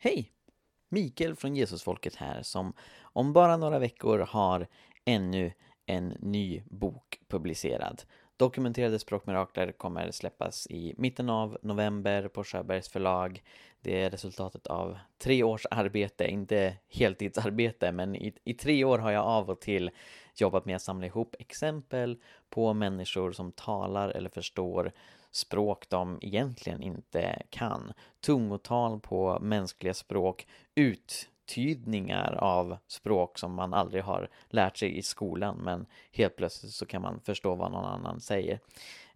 Hej! Mikael från Jesusfolket här som om bara några veckor har ännu en ny bok publicerad. Dokumenterade språkmirakler kommer släppas i mitten av november på Sjöbergs förlag. Det är resultatet av tre års arbete, inte heltidsarbete, men i, i tre år har jag av och till jobbat med att samla ihop exempel på människor som talar eller förstår språk de egentligen inte kan. Tungotal på mänskliga språk, uttydningar av språk som man aldrig har lärt sig i skolan men helt plötsligt så kan man förstå vad någon annan säger.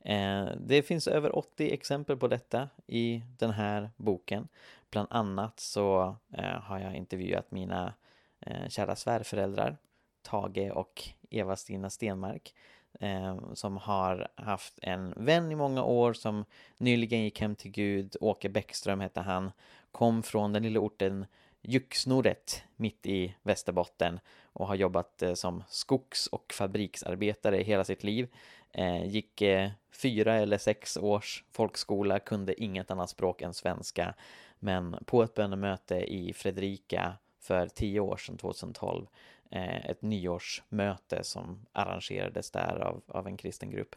Eh, det finns över 80 exempel på detta i den här boken. Bland annat så eh, har jag intervjuat mina eh, kära svärföräldrar Tage och Eva-Stina Stenmark eh, som har haft en vän i många år som nyligen gick hem till Gud. Åke Bäckström hette han. Kom från den lilla orten Juxnoret mitt i Västerbotten och har jobbat eh, som skogs och fabriksarbetare hela sitt liv. Eh, gick eh, fyra eller sex års folkskola, kunde inget annat språk än svenska. Men på ett bönemöte i Fredrika för tio år sedan, 2012, Eh, ett nyårsmöte som arrangerades där av, av en kristen grupp.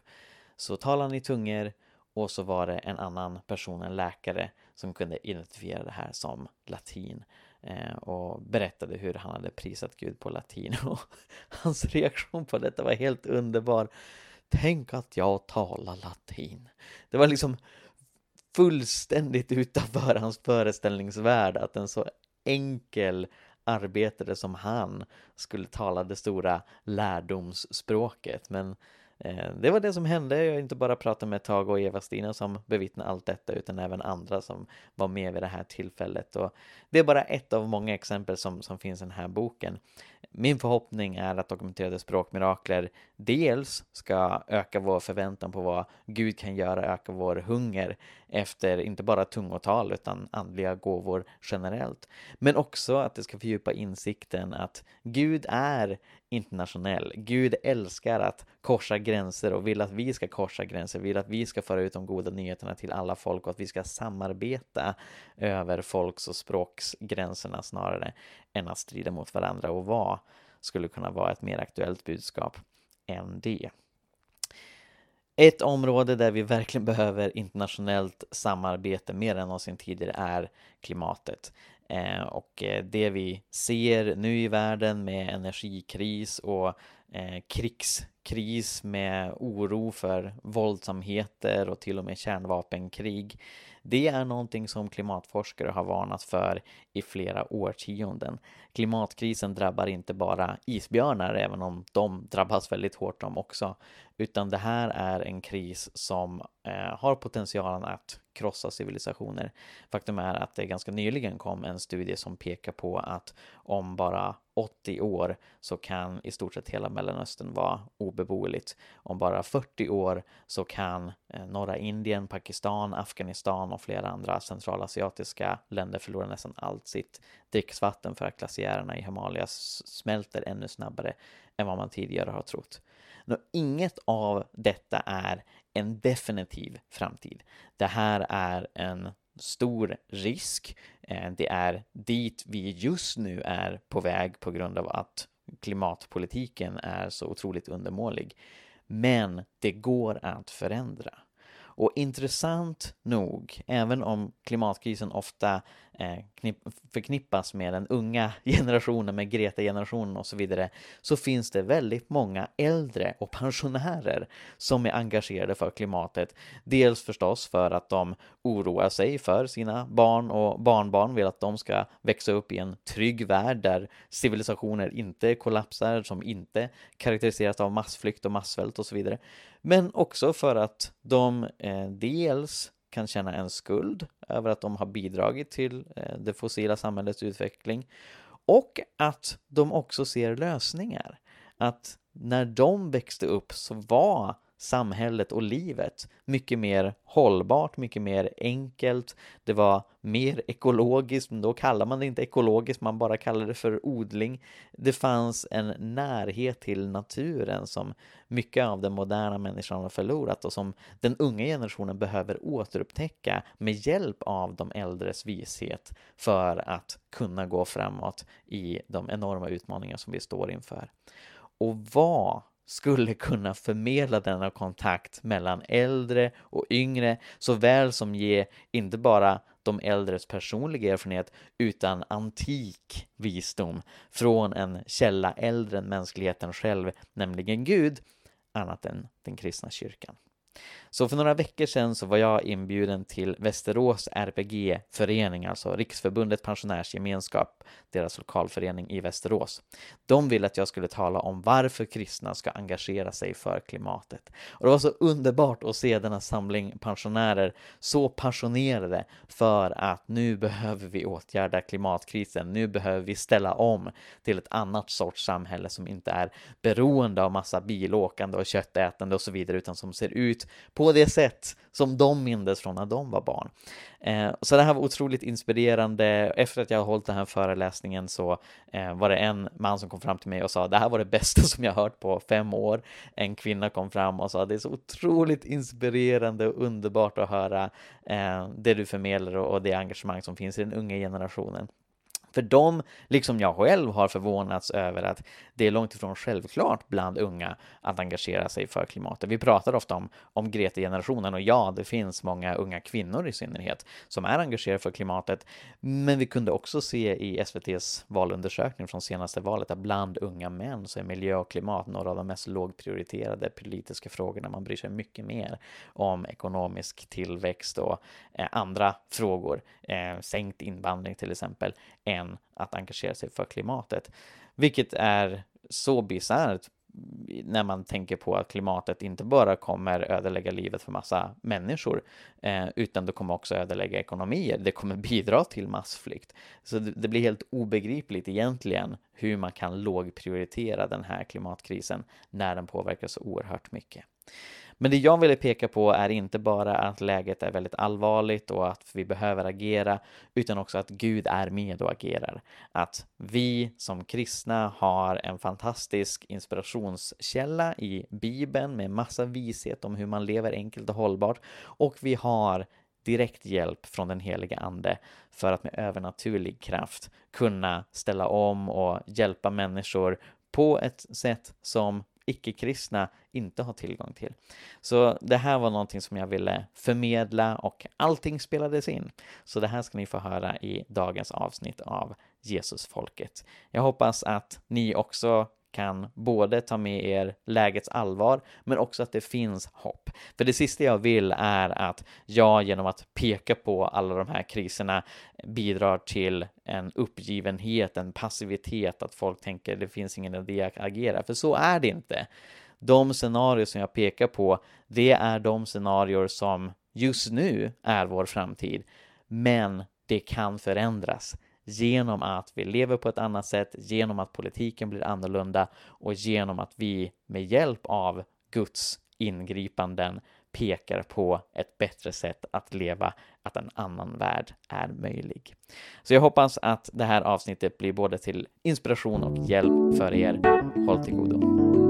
Så talade han i tungor och så var det en annan person, en läkare, som kunde identifiera det här som latin eh, och berättade hur han hade prisat Gud på latin och hans reaktion på detta var helt underbar. Tänk att jag talar latin. Det var liksom fullständigt utanför hans föreställningsvärld att en så enkel arbetare som han skulle tala det stora lärdomsspråket. Men Eh, det var det som hände. Jag har inte bara pratat med Tage och Eva-Stina som bevittnade allt detta utan även andra som var med vid det här tillfället. Och det är bara ett av många exempel som, som finns i den här boken. Min förhoppning är att dokumenterade språkmirakler dels ska öka vår förväntan på vad Gud kan göra, öka vår hunger efter inte bara tungotal utan andliga gåvor generellt. Men också att det ska fördjupa insikten att Gud är internationell. Gud älskar att korsa gränser och vill att vi ska korsa gränser, vill att vi ska föra ut de goda nyheterna till alla folk och att vi ska samarbeta över folks och språksgränserna snarare än att strida mot varandra och vad skulle kunna vara ett mer aktuellt budskap än det. Ett område där vi verkligen behöver internationellt samarbete mer än någonsin tidigare är klimatet. Eh, och eh, det vi ser nu i världen med energikris och eh, krigskris med oro för våldsamheter och till och med kärnvapenkrig. Det är någonting som klimatforskare har varnat för i flera årtionden. Klimatkrisen drabbar inte bara isbjörnar, även om de drabbas väldigt hårt de också, utan det här är en kris som eh, har potentialen att krossa civilisationer. Faktum är att det ganska nyligen kom en studie som pekar på att om bara 80 år så kan i stort sett hela Mellanöstern vara obeboeligt. Om bara 40 år så kan eh, norra Indien, Pakistan, Afghanistan och flera andra centralasiatiska länder förlora nästan allt sitt dricksvatten för att glaciärerna i Himalaya smälter ännu snabbare än vad man tidigare har trott. Nå, inget av detta är en definitiv framtid. Det här är en stor risk. Eh, det är dit vi just nu är på väg på grund av att klimatpolitiken är så otroligt undermålig. Men det går att förändra. Och intressant nog, även om klimatkrisen ofta Eh, förknippas med den unga generationen, med Greta-generationen och så vidare, så finns det väldigt många äldre och pensionärer som är engagerade för klimatet. Dels förstås för att de oroar sig för sina barn och barnbarn, vill att de ska växa upp i en trygg värld där civilisationer inte kollapsar, som inte karaktäriseras av massflykt och massvält och så vidare. Men också för att de eh, dels kan känna en skuld över att de har bidragit till eh, det fossila samhällets utveckling och att de också ser lösningar. Att när de växte upp så var samhället och livet mycket mer hållbart, mycket mer enkelt. Det var mer ekologiskt, men då kallar man det inte ekologiskt, man bara kallar det för odling. Det fanns en närhet till naturen som mycket av den moderna människan har förlorat och som den unga generationen behöver återupptäcka med hjälp av de äldres vishet för att kunna gå framåt i de enorma utmaningar som vi står inför. Och vad skulle kunna förmedla denna kontakt mellan äldre och yngre såväl som ge inte bara de äldres personliga erfarenhet utan antik visdom från en källa äldre än mänskligheten själv, nämligen Gud, annat än den kristna kyrkan. Så för några veckor sedan så var jag inbjuden till Västerås RPG-förening, alltså Riksförbundet Pensionärsgemenskap, deras lokalförening i Västerås. De ville att jag skulle tala om varför kristna ska engagera sig för klimatet. Och det var så underbart att se denna samling pensionärer så passionerade för att nu behöver vi åtgärda klimatkrisen, nu behöver vi ställa om till ett annat sorts samhälle som inte är beroende av massa bilåkande och köttätande och så vidare, utan som ser ut på det sätt som de mindes från när de var barn. Eh, så det här var otroligt inspirerande. Efter att jag hållit den här föreläsningen så eh, var det en man som kom fram till mig och sa det här var det bästa som jag hört på fem år. En kvinna kom fram och sa det är så otroligt inspirerande och underbart att höra eh, det du förmedlar och det engagemang som finns i den unga generationen. För de, liksom jag själv, har förvånats över att det är långt ifrån självklart bland unga att engagera sig för klimatet. Vi pratar ofta om, om Greta-generationen och ja, det finns många unga kvinnor i synnerhet som är engagerade för klimatet. Men vi kunde också se i SVTs valundersökning från senaste valet att bland unga män så är miljö och klimat några av de mest lågprioriterade politiska frågorna. Man bryr sig mycket mer om ekonomisk tillväxt och eh, andra frågor, eh, sänkt invandring till exempel, än att engagera sig för klimatet. Vilket är så bisarrt när man tänker på att klimatet inte bara kommer ödelägga livet för massa människor, eh, utan det kommer också ödelägga ekonomier. Det kommer bidra till massflykt. Så det, det, blir helt obegripligt egentligen hur man kan lågprioritera den här klimatkrisen när den påverkar så oerhört mycket. Men det jag ville peka på är inte bara att läget är väldigt allvarligt och att vi behöver agera, utan också att Gud är med och agerar. Att vi som kristna har en fantastisk inspirationskälla i Bibeln med massa vishet om hur man lever enkelt och hållbart och vi har direkt hjälp från den heliga Ande för att med övernaturlig kraft kunna ställa om och hjälpa människor på ett sätt som icke-kristna inte har tillgång till. Så det här var någonting som jag ville förmedla och allting spelades in. Så det här ska ni få höra i dagens avsnitt av Jesusfolket. Jag hoppas att ni också kan både ta med er lägets allvar, men också att det finns hopp. För det sista jag vill är att jag genom att peka på alla de här kriserna bidrar till en uppgivenhet, en passivitet, att folk tänker det finns ingen idé att agera, för så är det inte. De scenarier som jag pekar på, det är de scenarier som just nu är vår framtid, men det kan förändras genom att vi lever på ett annat sätt, genom att politiken blir annorlunda och genom att vi med hjälp av Guds ingripanden pekar på ett bättre sätt att leva, att en annan värld är möjlig. Så jag hoppas att det här avsnittet blir både till inspiration och hjälp för er. Håll till godo.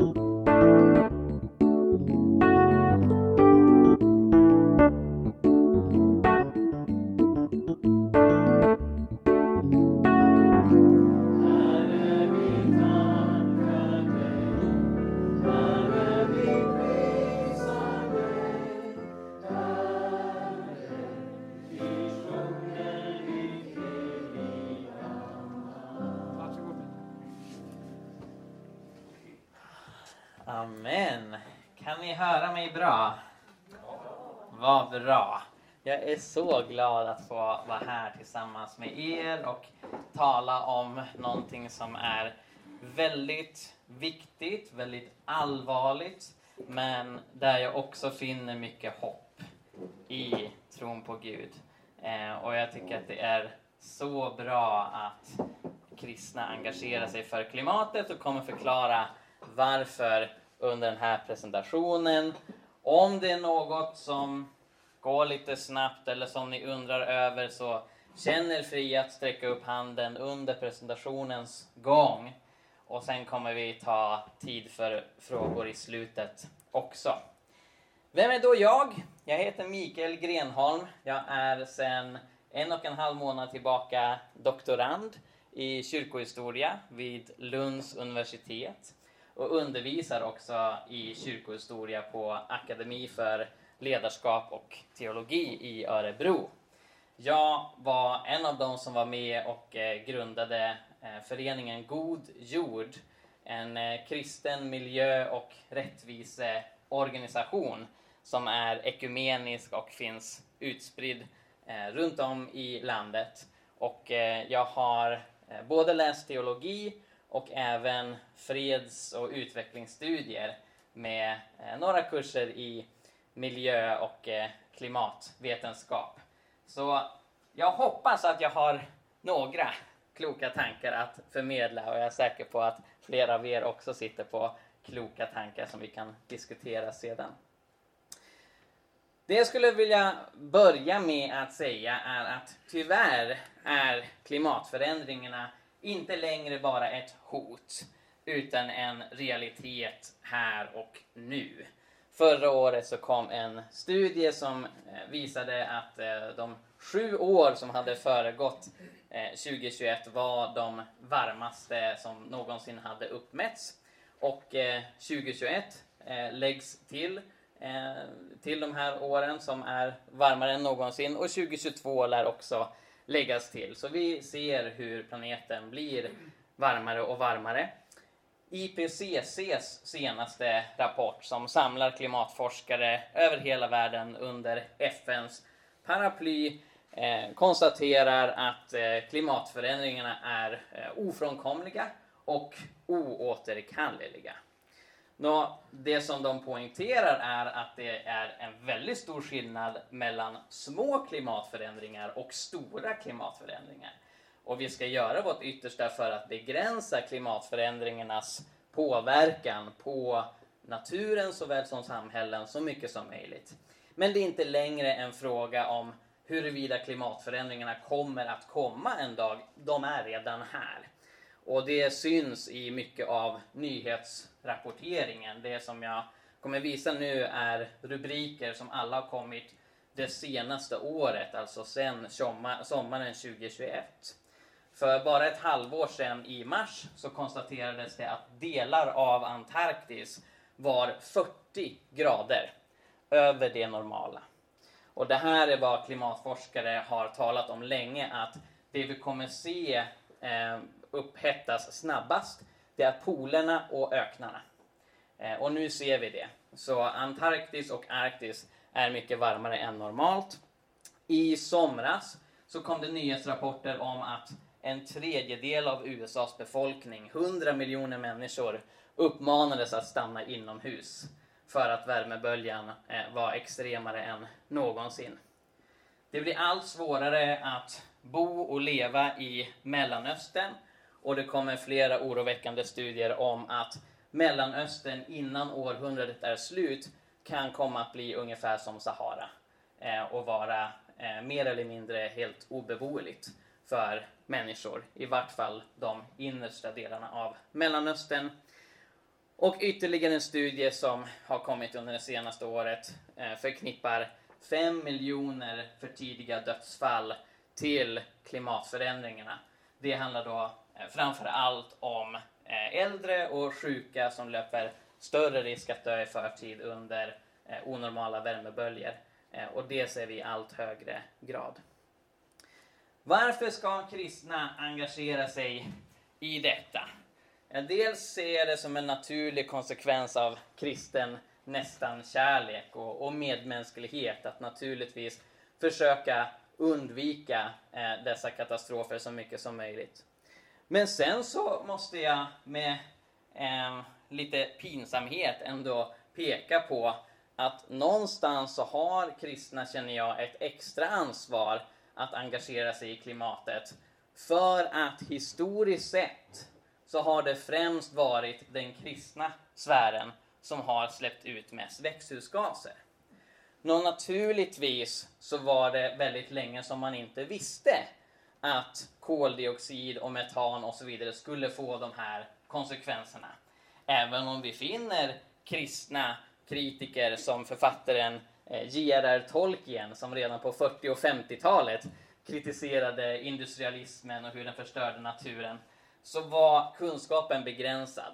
Så glad att få vara här tillsammans med er och tala om någonting som är väldigt viktigt, väldigt allvarligt, men där jag också finner mycket hopp i tron på Gud. Eh, och jag tycker att det är så bra att kristna engagerar sig för klimatet och kommer förklara varför under den här presentationen Om det är något som Gå lite snabbt eller som ni undrar över så känn er fria att sträcka upp handen under presentationens gång. Och sen kommer vi ta tid för frågor i slutet också. Vem är då jag? Jag heter Mikael Grenholm. Jag är sedan en och en halv månad tillbaka doktorand i kyrkohistoria vid Lunds universitet och undervisar också i kyrkohistoria på Akademi för ledarskap och teologi i Örebro. Jag var en av de som var med och eh, grundade eh, föreningen God Jord, en eh, kristen miljö och rättviseorganisation som är ekumenisk och finns utspridd runt om i landet. Och jag har både läst teologi och även freds och utvecklingsstudier med några kurser i miljö och eh, klimatvetenskap. Så jag hoppas att jag har några kloka tankar att förmedla och jag är säker på att flera av er också sitter på kloka tankar som vi kan diskutera sedan. Det jag skulle vilja börja med att säga är att tyvärr är klimatförändringarna inte längre bara ett hot utan en realitet här och nu. Förra året så kom en studie som eh, visade att eh, de sju år som hade föregått eh, 2021 var de varmaste som någonsin hade uppmätts. Och 2021 läggs till till de här åren som är varmare än någonsin och 2022 lär också läggas till. Så vi ser hur planeten blir varmare och varmare. IPCCs senaste rapport som samlar klimatforskare över hela världen under FNs paraply eh, konstaterar att eh, klimatförändringarna är eh, ofrånkomliga och oåterkalleliga. Nå, det som de poängterar är att det är en väldigt stor skillnad mellan små klimatförändringar och stora klimatförändringar. Och vi ska göra vårt yttersta för att begränsa klimatförändringarnas påverkan på naturen såväl som samhällen så mycket som möjligt. Men det är inte längre en fråga om huruvida klimatförändringarna kommer att komma en dag. De är redan här. Och det syns i mycket av nyhetsrapporteringen. Det som jag kommer visa nu är rubriker som alla har kommit det senaste året, alltså sen sommaren 2021. För bara ett halvår sedan i mars så konstaterades det att delar av Antarktis var 40 grader över det normala. Och det här är vad klimatforskare har talat om länge, att det vi kommer se eh, upphettas snabbast, det är polerna och öknarna. Eh, och nu ser vi det. Så Antarktis och Arktis är mycket varmare än normalt. I somras så kom det nyhetsrapporter om att en tredjedel av USAs befolkning, 100 miljoner människor, uppmanades att stanna inomhus för att värmeböljan eh, var extremare än någonsin. Det blir allt svårare att bo och leva i Mellanöstern och det kommer flera oroväckande studier om att Mellanöstern innan århundradet är slut kan komma att bli ungefär som Sahara eh, och vara eh, mer eller mindre helt obeboeligt för människor, i vart fall de innersta delarna av Mellanöstern. Och ytterligare en studie som har kommit under det senaste året eh, förknippar 5 miljoner för tidiga dödsfall till klimatförändringarna. Det handlar då eh, framför allt om eh, äldre och sjuka som löper större risk att dö i förtid under onormala värmeböljor. Och det ser vi i allt högre grad. Varför ska kristna engagera sig i detta? Dels ser jag det som en naturlig konsekvens av kristen nästan kärlek och, och medmänsklighet att naturligtvis försöka undvika eh, dessa katastrofer så mycket som möjligt. Men sen så måste jag med eh, lite pinsamhet ändå peka på att någonstans så har kristna, känner jag, ett extra ansvar att engagera sig i klimatet. För att historiskt sett så har det främst varit den kristna sfären som har släppt ut mest växthusgaser. Nå, naturligtvis så var det väldigt länge som man inte visste att koldioxid och metan och så vidare skulle få de här konsekvenserna. Även om vi finner kristna kritiker som författaren Eh, J.R.R. Tolkien som redan på 40 och 50-talet kritiserade industrialismen och hur den förstörde naturen, så var kunskapen begränsad.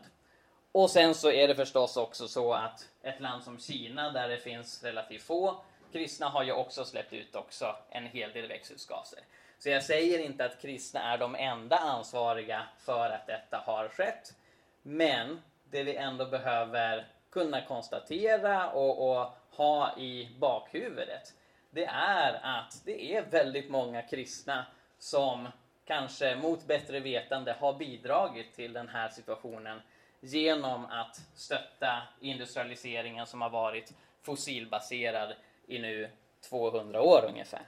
Och sen så är det förstås också så att ett land som Kina, där det finns relativt få kristna, har ju också släppt ut också en hel del växthusgaser. Så jag säger inte att kristna är de enda ansvariga för att detta har skett. Men det vi ändå behöver kunna konstatera och, och ha i bakhuvudet, det är att det är väldigt många kristna som kanske mot bättre vetande har bidragit till den här situationen genom att stötta industrialiseringen som har varit fossilbaserad i nu 200 år ungefär.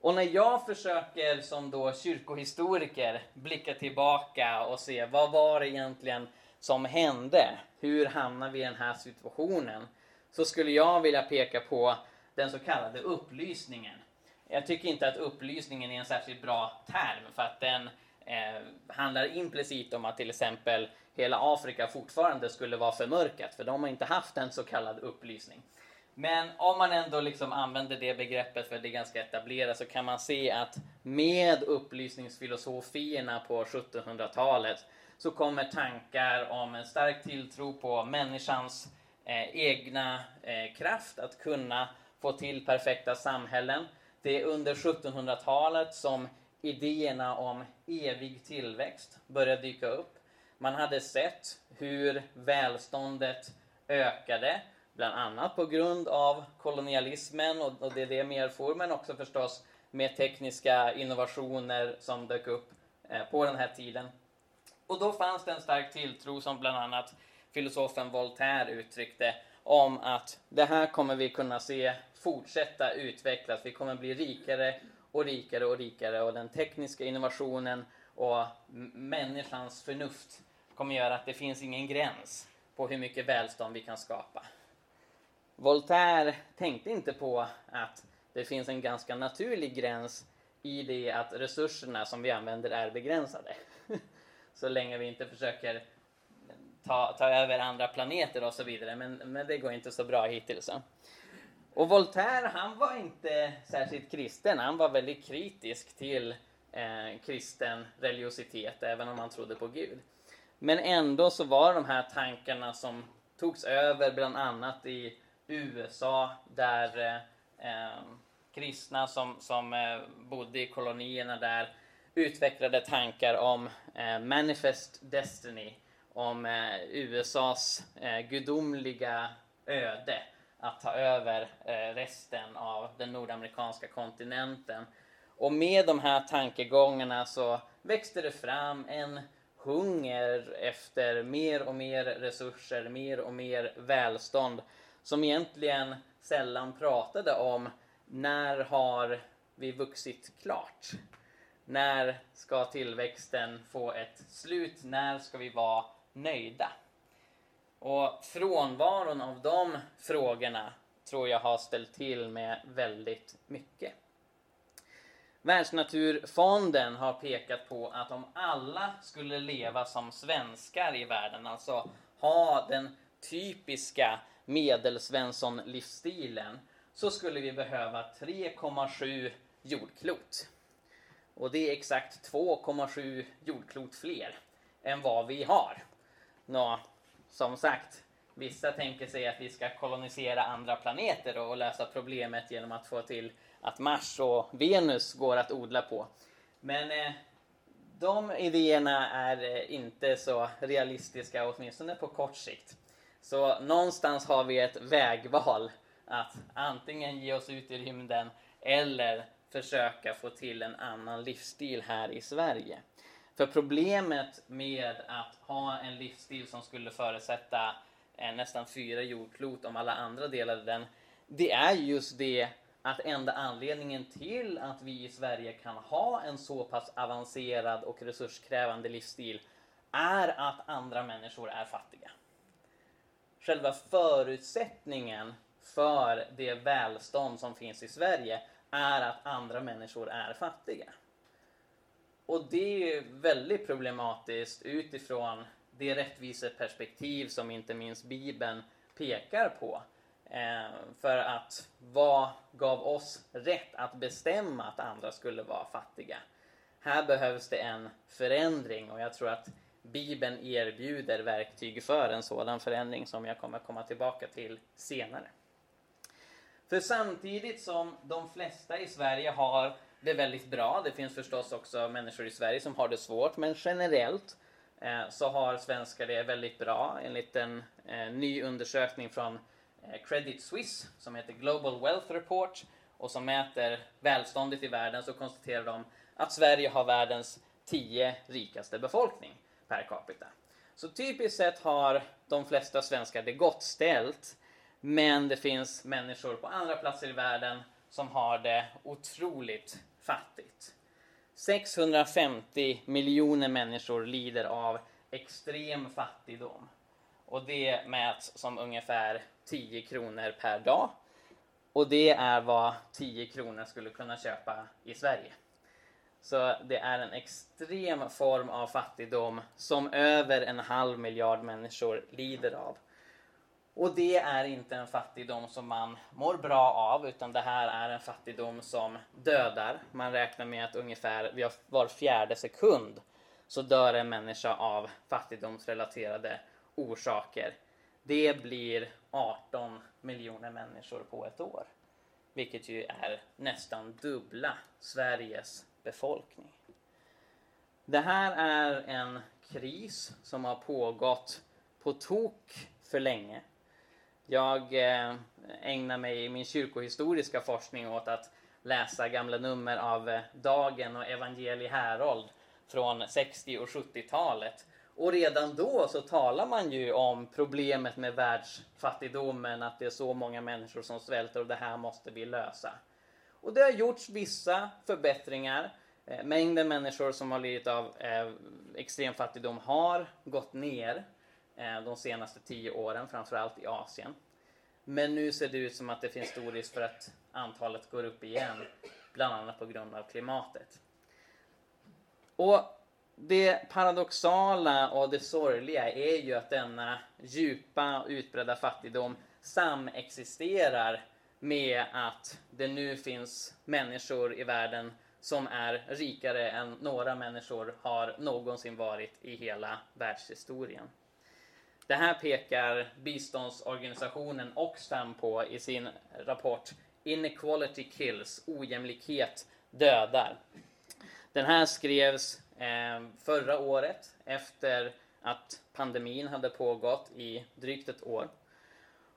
Och när jag försöker som då kyrkohistoriker blicka tillbaka och se vad var det egentligen som hände? Hur hamnade vi i den här situationen? Så skulle jag vilja peka på den så kallade upplysningen. Jag tycker inte att upplysningen är en särskilt bra term för att den eh, handlar implicit om att till exempel hela Afrika fortfarande skulle vara förmörkat för de har inte haft en så kallad upplysning. Men om man ändå liksom använder det begreppet för det är ganska etablerat så kan man se att med upplysningsfilosofierna på 1700-talet så kommer tankar om en stark tilltro på människans eh, egna eh, kraft att kunna få till perfekta samhällen. Det är under 1700-talet som idéerna om evig tillväxt började dyka upp. Man hade sett hur välståndet ökade Bland annat på grund av kolonialismen och, och det det medfor, men också förstås med tekniska innovationer som dök upp eh, på den här tiden. Och då fanns det en stark tilltro som bland annat filosofen Voltaire uttryckte om att det här kommer vi kunna se fortsätta utvecklas. Vi kommer bli rikare och rikare och rikare och den tekniska innovationen och människans förnuft kommer göra att det finns ingen gräns på hur mycket välstånd vi kan skapa. Voltaire tänkte inte på att det finns en ganska naturlig gräns i det att resurserna som vi använder är begränsade så länge vi inte försöker ta, ta över andra planeter och så vidare, men, men det går inte så bra hittills. Och Voltaire, han var inte särskilt kristen, han var väldigt kritisk till eh, kristen religiositet, även om han trodde på Gud. Men ändå så var de här tankarna som togs över bland annat i USA där eh, eh, kristna som, som eh, bodde i kolonierna där utvecklade tankar om eh, Manifest Destiny, om eh, USAs eh, gudomliga öde att ta över eh, resten av den nordamerikanska kontinenten. Och med de här tankegångarna så växte det fram en hunger efter mer och mer resurser, mer och mer välstånd som egentligen sällan pratade om när har vi vuxit klart? När ska tillväxten få ett slut? När ska vi vara nöjda? Och frånvaron av de frågorna tror jag har ställt till med väldigt mycket. Världsnaturfonden har pekat på att om alla skulle leva som svenskar i världen, alltså ha den typiska medelsvensson-livsstilen så skulle vi behöva 3,7 jordklot. Och det är exakt 2,7 jordklot fler än vad vi har. Nå, som sagt, vissa tänker sig att vi ska kolonisera andra planeter och lösa problemet genom att få till att Mars och Venus går att odla på. Men eh, de idéerna är eh, inte så realistiska, åtminstone på kort sikt. Så någonstans har vi ett vägval att antingen ge oss ut i rymden eller försöka få till en annan livsstil här i Sverige. För problemet med att ha en livsstil som skulle förutsätta eh, nästan fyra jordklot om alla andra delade den, det är just det att enda anledningen till att vi i Sverige kan ha en så pass avancerad och resurskrävande livsstil är att andra människor är fattiga. själva förutsättningen för det välstånd som finns i Sverige är att andra människor är fattiga. Och det är väldigt problematiskt utifrån det rättviseperspektiv som inte minst Bibeln pekar på. Eh, för att vad gav oss rätt att bestämma att andra skulle vara fattiga? Här behövs det en förändring och jag tror att Bibeln erbjuder verktyg för en sådan förändring som jag kommer komma tillbaka till senare. För samtidigt som de flesta i Sverige har det väldigt bra, det finns förstås också människor i Sverige som har det svårt, men generellt eh, så har svenskar det väldigt bra enligt en eh, ny undersökning från eh, Credit Suisse som heter Global Wealth Report och som mäter välståndet i världen så konstaterar de att Sverige har världens tio rikaste befolkning per capita. Så typiskt sett har de flesta svenskar det gott ställt men det finns människor på andra platser i världen som har det otroligt fattigt. 650 miljoner människor lider av extrem fattigdom. Och det mäts som ungefär 10 kronor per dag. Och det är vad 10 kronor skulle kunna köpa i Sverige. Så det är en extrem form av fattigdom som över en halv miljard människor lider av. Och det är inte en fattigdom som man mår bra av utan det här är en fattigdom som dödar. Man räknar med att ungefär var fjärde sekund så dör en människa av fattigdomsrelaterade orsaker. Det blir 18 miljoner människor på ett år. Vilket ju är nästan dubbla Sveriges befolkning. Det här är en kris som har pågått på tok för länge. Jag eh, ägnar mig i min kyrkohistoriska forskning åt att läsa gamla nummer av eh, Dagen och Evangelie Härold från 60 och 70-talet. Och redan då så talar man ju om problemet med världsfattigdomen, att det är så många människor som svälter och det här måste vi lösa. Och det har gjorts vissa förbättringar. Eh, mängden människor som har lidit av extrem fattigdom har gått ner. Eh, de senaste tio åren, framförallt i Asien. Men nu ser det ut som att det finns stor risk för att antalet går upp igen, bland annat på grund av klimatet. Och det paradoxala och det sorgliga är ju att denna djupa utbredda fattigdom samexisterar med att det nu finns människor i världen som är rikare än några människor har någonsin varit i hela världshistorien. Det här pekar biståndsorganisationen Oxfam på i sin rapport Inequality Kills, ojämlikhet dödar. Den här skrevs eh, förra året efter att pandemin hade pågått i drygt ett år.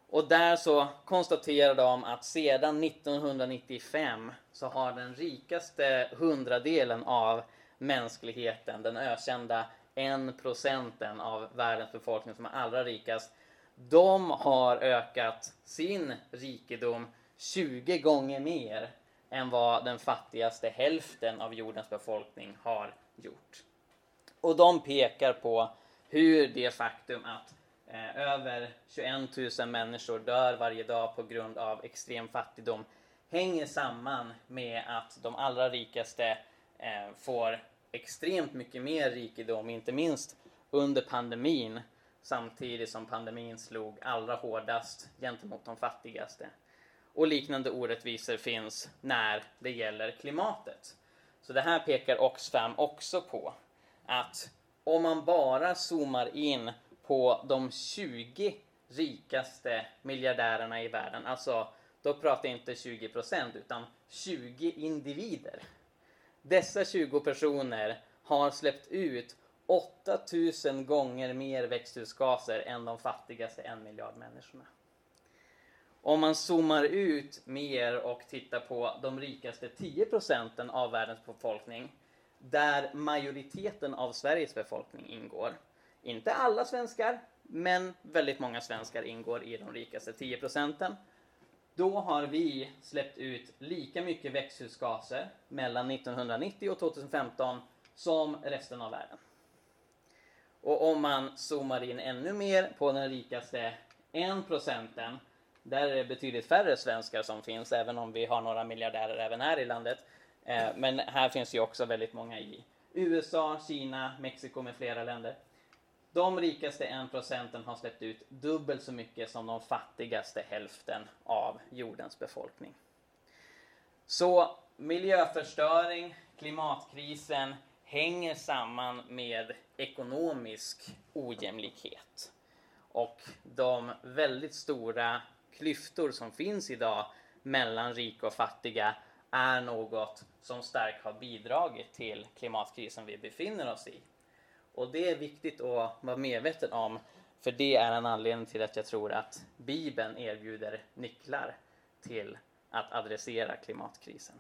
Och där så konstaterar de att sedan 1995 så har den rikaste hundradelen av mänskligheten, den ökända en procenten av världens befolkning som är allra rikast, de har ökat sin rikedom 20 gånger mer än vad den fattigaste hälften av jordens befolkning har gjort. Och de pekar på hur det faktum att eh, över 21 000 människor dör varje dag på grund av extrem fattigdom hänger samman med att de allra rikaste eh, får extremt mycket mer rikedom, inte minst under pandemin, samtidigt som pandemin slog allra hårdast gentemot de fattigaste. Och liknande orättvisor finns när det gäller klimatet. Så det här pekar Oxfam också på att om man bara zoomar in på de 20 rikaste miljardärerna i världen, alltså då pratar jag inte 20% utan 20 individer dessa 20 personer har släppt ut 8000 gånger mer växthusgaser än de fattigaste en miljard människorna. Om man zoomar ut mer och tittar på de rikaste 10 procenten av världens befolkning, där majoriteten av Sveriges befolkning ingår. Inte alla svenskar, men väldigt många svenskar ingår i de rikaste 10 procenten. Då har vi släppt ut lika mycket växthusgaser mellan 1990 och 2015 som resten av världen. Och om man zoomar in ännu mer på den rikaste 1 procenten, där är det betydligt färre svenskar som finns, även om vi har några miljardärer även här i landet. Eh, men här finns ju också väldigt många i USA, Kina, Mexiko med flera länder. De rikaste 1 procenten har släppt ut dubbelt så mycket som de fattigaste hälften av jordens befolkning. Så miljöförstöring, klimatkrisen hänger samman med ekonomisk ojämlikhet. Och de väldigt stora klyftor som finns idag mellan rika och fattiga är något som starkt har bidragit till klimatkrisen vi befinner oss i. Och det är viktigt att vara medveten om, för det är en anledning till att jag tror att Bibeln erbjuder nycklar till att adressera klimatkrisen.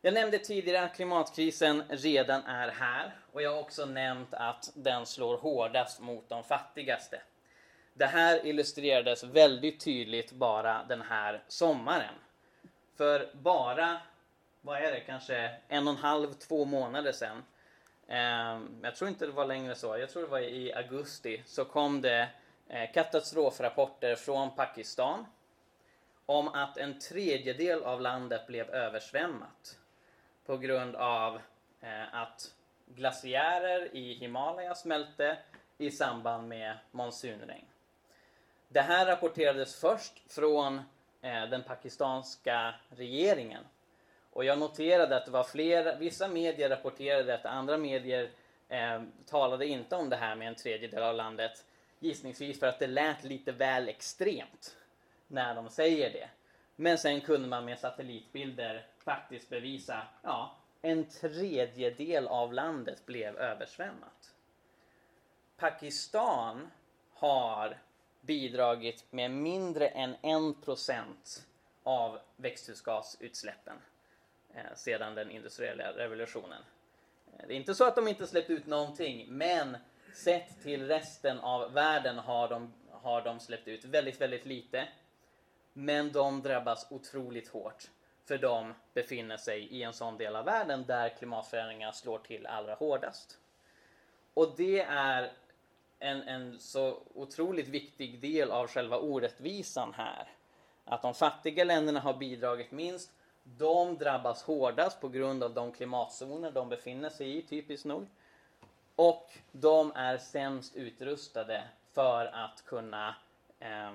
Jag nämnde tidigare att klimatkrisen redan är här och jag har också nämnt att den slår hårdast mot de fattigaste. Det här illustrerades väldigt tydligt bara den här sommaren. För bara, vad är det, kanske en och en halv, två månader sedan. Eh, jag tror inte det var längre så, jag tror det var i augusti, så kom det eh, katastrofrapporter från Pakistan om att en tredjedel av landet blev översvämmat på grund av eh, att glaciärer i Himalaya smälte i samband med monsunregn. Det här rapporterades först från eh, den pakistanska regeringen. Och jag noterade att det var flera, vissa medier rapporterade att andra medier eh, talade inte om det här med en tredjedel av landet. Gissningsvis för att det lät lite väl extremt när de säger det. Men sen kunde man med satellitbilder faktiskt bevisa, ja, en tredjedel av landet blev översvämmat. Pakistan har bidragit med mindre än 1% av växthusgasutsläppen Eh, sedan den industriella revolutionen. Eh, det är inte så att de inte släppt ut någonting, men sett till resten av världen har de, har de släppt ut väldigt, väldigt lite. Men de drabbas otroligt hårt för de befinner sig i en sån del av världen där klimatförändringar slår till allra hårdast. Och det är en, en så otroligt viktig del av själva orättvisan här. Att de fattiga länderna har bidragit minst. De drabbas hårdast på grund av de klimatzoner de befinner sig i, typiskt nog. Och de är sämst utrustade för att kunna eh,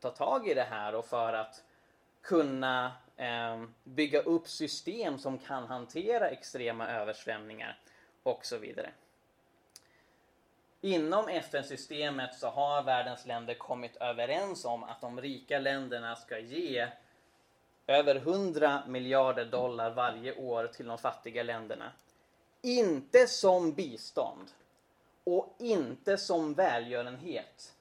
ta tag i det här och för att kunna eh, bygga upp system som kan hantera extrema översvämningar och så vidare. Inom FN-systemet så har världens länder kommit överens om att de rika länderna ska ge över 100 miljarder dollar varje år till de fattiga länderna. Inte som bistånd och inte som välgörenhet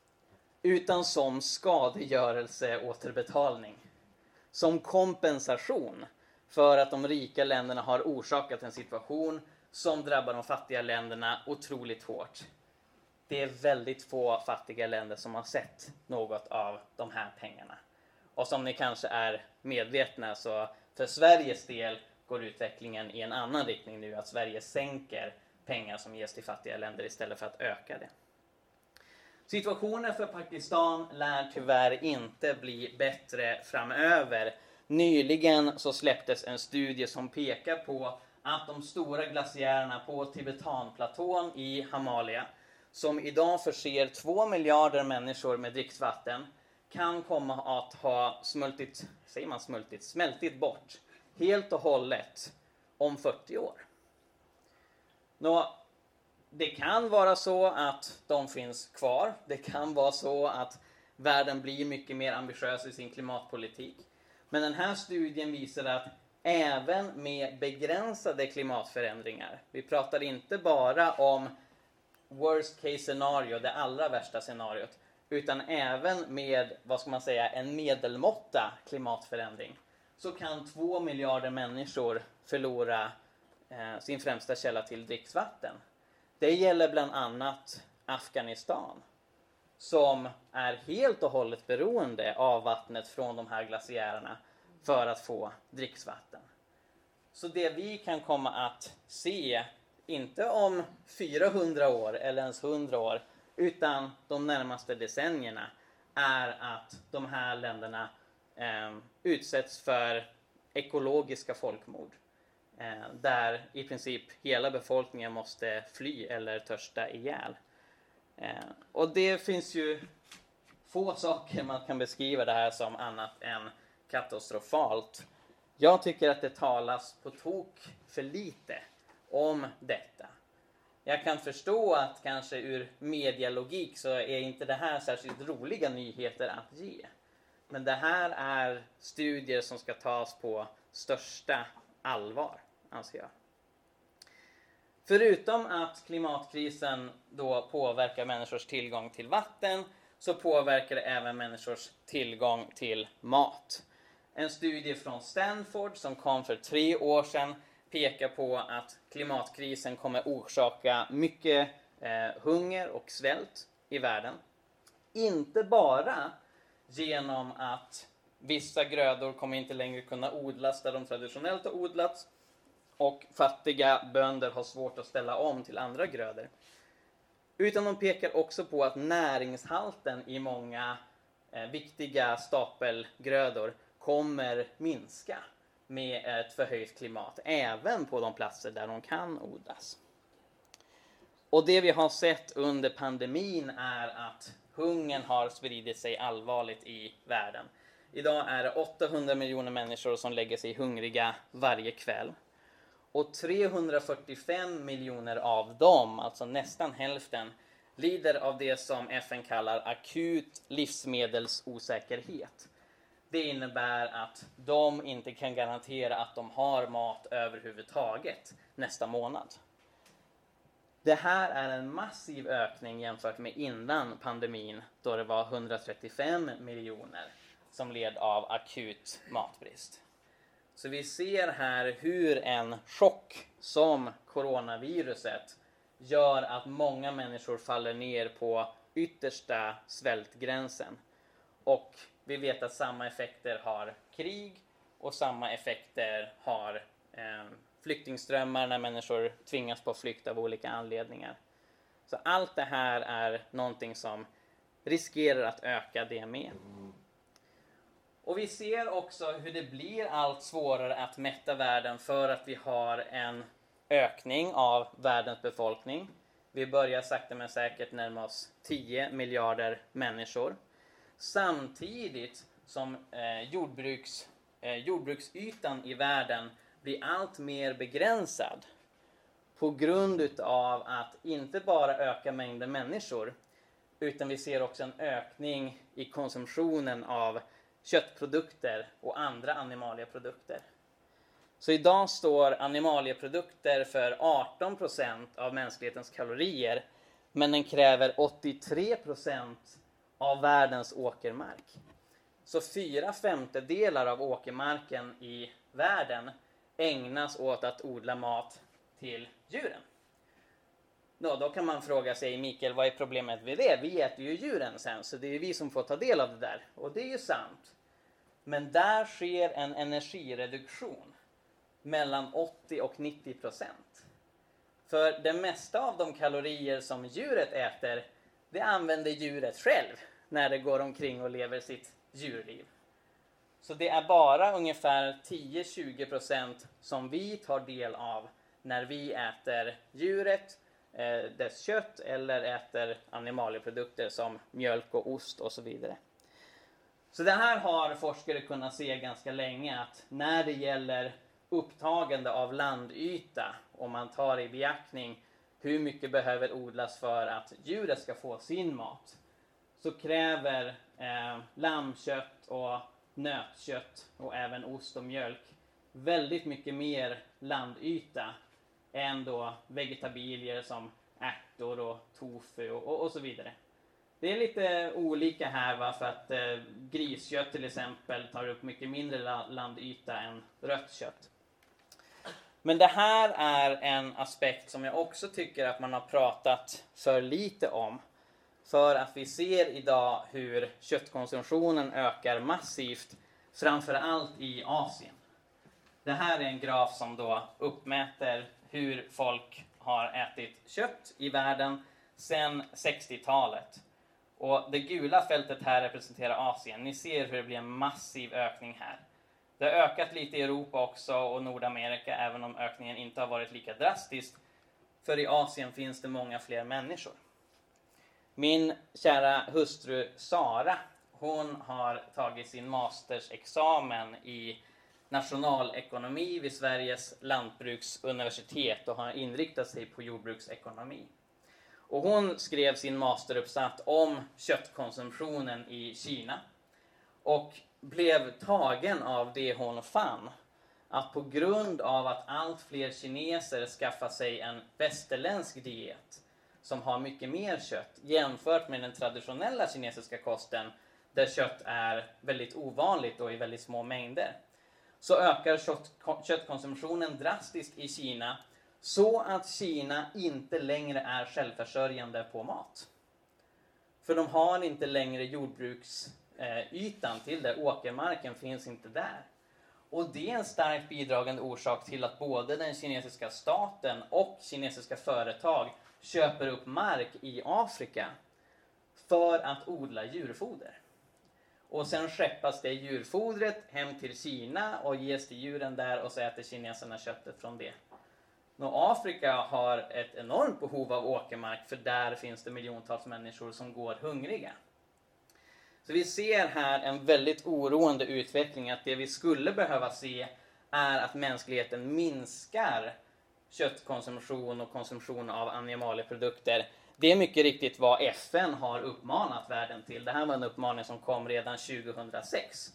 utan som skadegörelseåterbetalning. Som kompensation för att de rika länderna har orsakat en situation som drabbar de fattiga länderna otroligt hårt. Det är väldigt få fattiga länder som har sett något av de här pengarna. Och som ni kanske är medvetna så för Sveriges del går utvecklingen i en annan riktning nu, att Sverige sänker pengar som ges till fattiga länder istället för att öka det. Situationen för Pakistan lär tyvärr inte bli bättre framöver. Nyligen så släpptes en studie som pekar på att de stora glaciärerna på Tibetanplatån i Himalaya, som idag förser två miljarder människor med dricksvatten, kan komma att ha smultit, säger man smultit, smältit bort helt och hållet om 40 år. Nå, det kan vara så att de finns kvar. Det kan vara så att världen blir mycket mer ambitiös i sin klimatpolitik. Men den här studien visar att även med begränsade klimatförändringar, vi pratar inte bara om worst case scenario, det allra värsta scenariot, utan även med, vad ska man säga, en medelmåtta klimatförändring, så kan två miljarder människor förlora eh, sin främsta källa till dricksvatten. Det gäller bland annat Afghanistan som är helt och hållet beroende av vattnet från de här glaciärerna för att få dricksvatten. Så det vi kan komma att se, inte om 400 år eller ens 100 år, utan de närmaste decennierna är att de här länderna eh, utsätts för ekologiska folkmord. Eh, där i princip hela befolkningen måste fly eller törsta ihjäl. Eh, och det finns ju få saker man kan beskriva det här som annat än katastrofalt. Jag tycker att det talas på tok för lite om detta. Jag kan förstå att kanske ur medialogik så är inte det här särskilt roliga nyheter att ge. Men det här är studier som ska tas på största allvar, anser jag. Förutom att klimatkrisen då påverkar människors tillgång till vatten så påverkar det även människors tillgång till mat. En studie från Stanford som kom för tre år sedan pekar på att klimatkrisen kommer orsaka mycket eh, hunger och svält i världen. Inte bara genom att vissa grödor kommer inte längre kunna odlas där de traditionellt har odlats och fattiga bönder har svårt att ställa om till andra grödor. Utan de pekar också på att näringshalten i många eh, viktiga stapelgrödor kommer minska med ett förhöjt klimat, även på de platser där de kan odlas. Och det vi har sett under pandemin är att hungern har spridit sig allvarligt i världen. Idag är det 800 miljoner människor som lägger sig hungriga varje kväll. Och 345 miljoner av dem, alltså nästan hälften, lider av det som FN kallar akut livsmedelsosäkerhet. Det innebär att de inte kan garantera att de har mat överhuvudtaget nästa månad. Det här är en massiv ökning jämfört med innan pandemin då det var 135 miljoner som led av akut matbrist. Så vi ser här hur en chock som coronaviruset gör att många människor faller ner på yttersta svältgränsen. Och vi vet att samma effekter har krig och samma effekter har eh, flyktingströmmar när människor tvingas på flykt av olika anledningar. Så allt det här är någonting som riskerar att öka det med. Och vi ser också hur det blir allt svårare att mätta världen för att vi har en ökning av världens befolkning. Vi börjar sakta men säkert närma oss 10 miljarder människor. Samtidigt som eh, jordbruks, eh, jordbruksytan i världen blir allt mer begränsad på grund utav att inte bara öka mängden människor utan vi ser också en ökning i konsumtionen av köttprodukter och andra animalieprodukter. Så idag står animalieprodukter för 18 procent av mänsklighetens kalorier men den kräver 83 av världens åkermark. Så fyra femtedelar av åkermarken i världen ägnas åt att odla mat till djuren. Då, då kan man fråga sig, Mikael, vad är problemet med det? Vi äter ju djuren sen, så det är vi som får ta del av det där. Och det är ju sant. Men där sker en energireduktion mellan 80 och 90 procent. För det mesta av de kalorier som djuret äter, det använder djuret själv när det går omkring och lever sitt djurliv. Så det är bara ungefär 10-20 procent som vi tar del av när vi äter djuret, eh, dess kött eller äter animalieprodukter som mjölk och ost och så vidare. Så det här har forskare kunnat se ganska länge att när det gäller upptagande av landyta, om man tar i beaktning hur mycket behöver odlas för att djuret ska få sin mat, så kräver eh, lammkött och nötkött och även ost och mjölk väldigt mycket mer landyta än då vegetabilier som ärtor och tofu och, och, och så vidare. Det är lite olika här va, för att eh, griskött till exempel tar upp mycket mindre landyta än rött kött. Men det här är en aspekt som jag också tycker att man har pratat för lite om. För att vi ser idag hur köttkonsumtionen ökar massivt, framförallt i Asien. Det här är en graf som då uppmäter hur folk har ätit kött i världen sedan 60-talet. Och det gula fältet här representerar Asien. Ni ser hur det blir en massiv ökning här. Det har ökat lite i Europa också och Nordamerika, även om ökningen inte har varit lika drastisk. För i Asien finns det många fler människor. Min kära hustru Sara, hon har tagit sin mastersexamen i nationalekonomi vid Sveriges lantbruksuniversitet och har inriktat sig på jordbruksekonomi. Och hon skrev sin masteruppsats om köttkonsumtionen i Kina och blev tagen av det hon fann. Att på grund av att allt fler kineser skaffar sig en västerländsk diet som har mycket mer kött jämfört med den traditionella kinesiska kosten där kött är väldigt ovanligt och i väldigt små mängder. Så ökar kött, köttkonsumtionen drastiskt i Kina så att Kina inte längre är självförsörjande på mat. För de har inte längre jordbruksytan till det, åkermarken finns inte där. Och det är en starkt bidragande orsak till att både den kinesiska staten och kinesiska företag köper upp mark i Afrika för att odla djurfoder. Och sen skeppas det djurfodret hem till Kina och ges till djuren där och så äter kineserna köttet från det. Och Afrika har ett enormt behov av åkermark för där finns det miljontals människor som går hungriga. Så vi ser här en väldigt oroande utveckling att det vi skulle behöva se är att mänskligheten minskar köttkonsumtion och konsumtion av animalieprodukter. Det är mycket riktigt vad FN har uppmanat världen till. Det här var en uppmaning som kom redan 2006.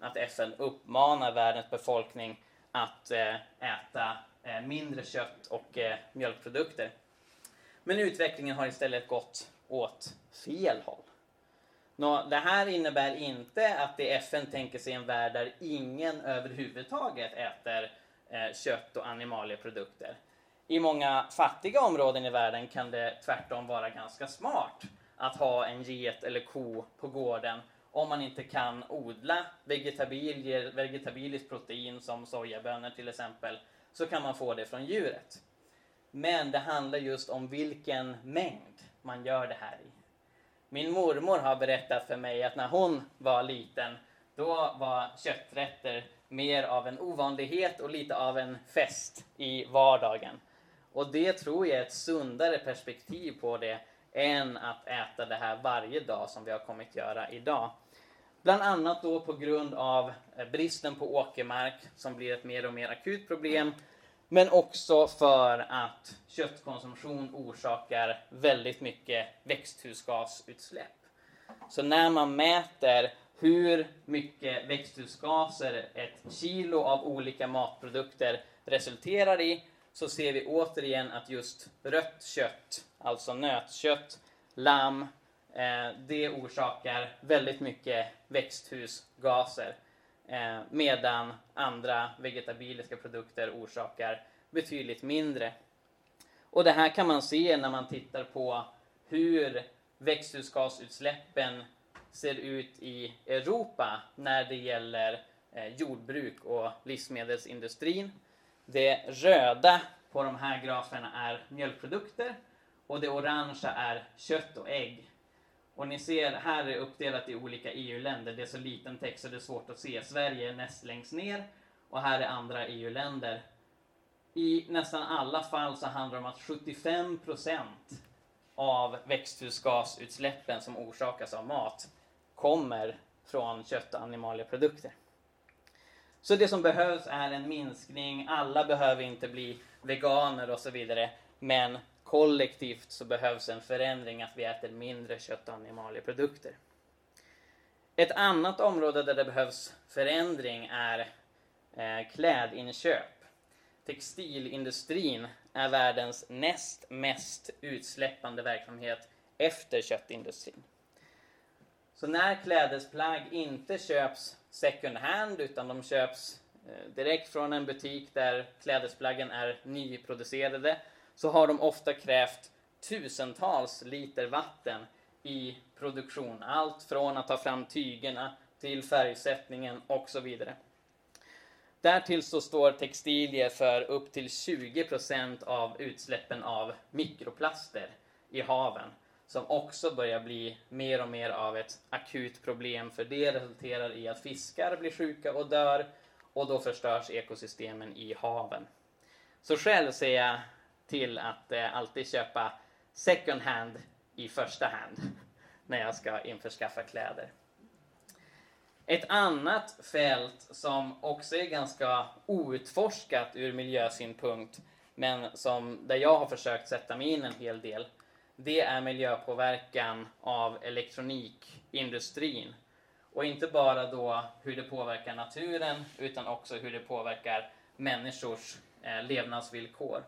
Att FN uppmanar världens befolkning att eh, äta eh, mindre kött och eh, mjölkprodukter. Men utvecklingen har istället gått åt fel håll. Nå, det här innebär inte att det FN tänker sig en värld där ingen överhuvudtaget äter Eh, kött och animalieprodukter. I många fattiga områden i världen kan det tvärtom vara ganska smart att ha en get eller ko på gården om man inte kan odla vegetabilier, vegetabiliskt protein som sojabönor till exempel, så kan man få det från djuret. Men det handlar just om vilken mängd man gör det här i. Min mormor har berättat för mig att när hon var liten, då var kötträtter mer av en ovanlighet och lite av en fest i vardagen. Och det tror jag är ett sundare perspektiv på det än att äta det här varje dag som vi har kommit göra idag. Bland annat då på grund av eh, bristen på åkermark som blir ett mer och mer akut problem. Men också för att köttkonsumtion orsakar väldigt mycket växthusgasutsläpp. Så när man mäter hur mycket växthusgaser ett kilo av olika matprodukter resulterar i så ser vi återigen att just rött kött, alltså nötkött, lamm, eh, det orsakar väldigt mycket växthusgaser. Eh, medan andra vegetabiliska produkter orsakar betydligt mindre. Och det här kan man se när man tittar på hur växthusgasutsläppen ser ut i Europa när det gäller eh, jordbruk och livsmedelsindustrin. Det röda på de här graferna är mjölkprodukter och det orangea är kött och ägg. Och ni ser, här är det uppdelat i olika EU-länder. Det är så liten text så det är svårt att se. Sverige är näst längst ner och här är andra EU-länder. I nästan alla fall så handlar det om att 75% av växthusgasutsläppen som orsakas av mat kommer från kött och animalieprodukter. Så det som behövs är en minskning. Alla behöver inte bli veganer och så vidare. Men kollektivt så behövs en förändring att vi äter mindre kött och animalieprodukter. Ett annat område där det behövs förändring är eh, klädinköp. Textilindustrin är världens näst mest utsläppande verksamhet efter köttindustrin. Så när klädesplagg inte köps second hand utan de köps eh, direkt från en butik där klädesplaggen är nyproducerade så har de ofta krävt tusentals liter vatten i produktion. Allt från att ta fram tygerna till färgsättningen och så vidare. Därtill så står textilier för upp till 20% av utsläppen av mikroplaster i haven som också börjar bli mer och mer av ett akut problem för det resulterar i att fiskar blir sjuka och dör och då förstörs ekosystemen i haven. Så själv ser jag till att eh, alltid köpa second hand i första hand när jag ska införskaffa kläder. Ett annat fält som också är ganska outforskat ur miljösynpunkt men som, där jag har försökt sätta mig in en hel del det är miljöpåverkan av elektronikindustrin. Och inte bara då hur det påverkar naturen utan också hur det påverkar människors eh, levnadsvillkor.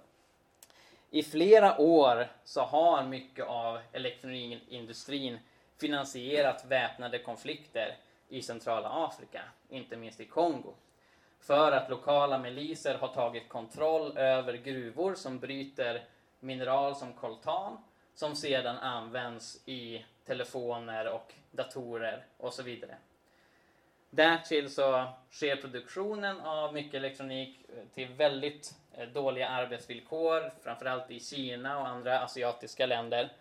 I flera år så har mycket av elektronikindustrin finansierat väpnade konflikter i centrala Afrika, inte minst i Kongo. För att lokala miliser har tagit kontroll över gruvor som bryter mineral som koltan som sedan används i telefoner och datorer och så vidare. Därtill så sker produktionen av mycket elektronik eh, till väldigt eh, dåliga arbetsvillkor, framförallt i Kina och andra asiatiska länder.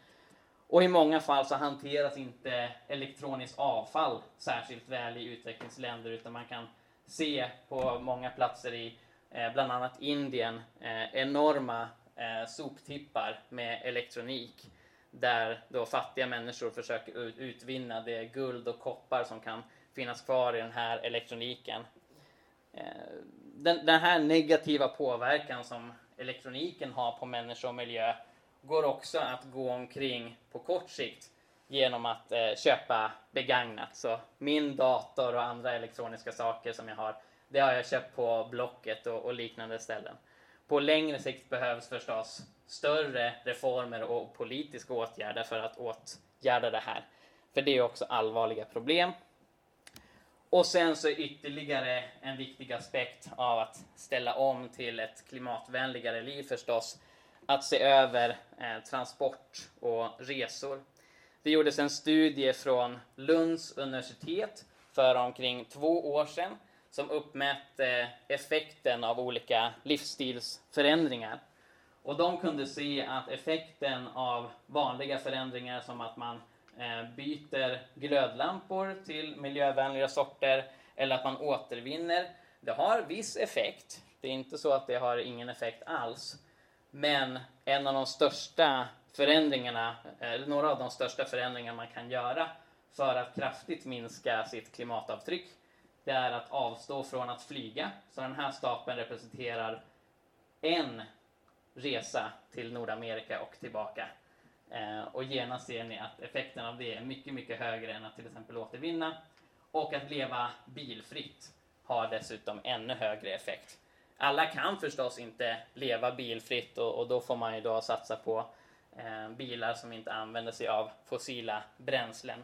Och i många fall så hanteras inte elektroniskt avfall särskilt väl i utvecklingsländer utan man kan se på många platser i eh, bland annat Indien enorma eh, soptippar med elektronik där då fattiga människor försöker utvinna det guld och koppar som kan finnas kvar i den här elektroniken. Eh, den, den här negativa påverkan som elektroniken har på människor och miljö går också att gå omkring på kort sikt genom att eh, köpa begagnat. Så min dator och andra elektroniska saker som jag har, det har jag köpt på Blocket och, och liknande ställen. På längre sikt behövs förstås större reformer och politiska åtgärder för att åtgärda det här. För det är också allvarliga problem. Och sen så ytterligare en viktig aspekt av att ställa om till ett klimatvänligare liv förstås, att se över eh, transport och resor. Det gjordes en studie från Lunds universitet för omkring två år sedan som uppmätte effekten av olika livsstilsförändringar. Och de kunde se att effekten av vanliga förändringar som att man eh, byter glödlampor till miljövänliga sorter eller att man återvinner, det har viss effekt. Det är inte så att det har ingen effekt alls. Men en av de största förändringarna, eller några av de största förändringarna man kan göra för att kraftigt minska sitt klimatavtryck, det är att avstå från att flyga. Så den här stapeln representerar en resa till Nordamerika och tillbaka. Eh, och genast ser ni att effekten av det är mycket, mycket högre än att till exempel återvinna. Och att leva bilfritt har dessutom ännu högre effekt. Alla kan förstås inte leva bilfritt och, och då får man ju då satsa på eh, bilar som inte använder sig av fossila bränslen.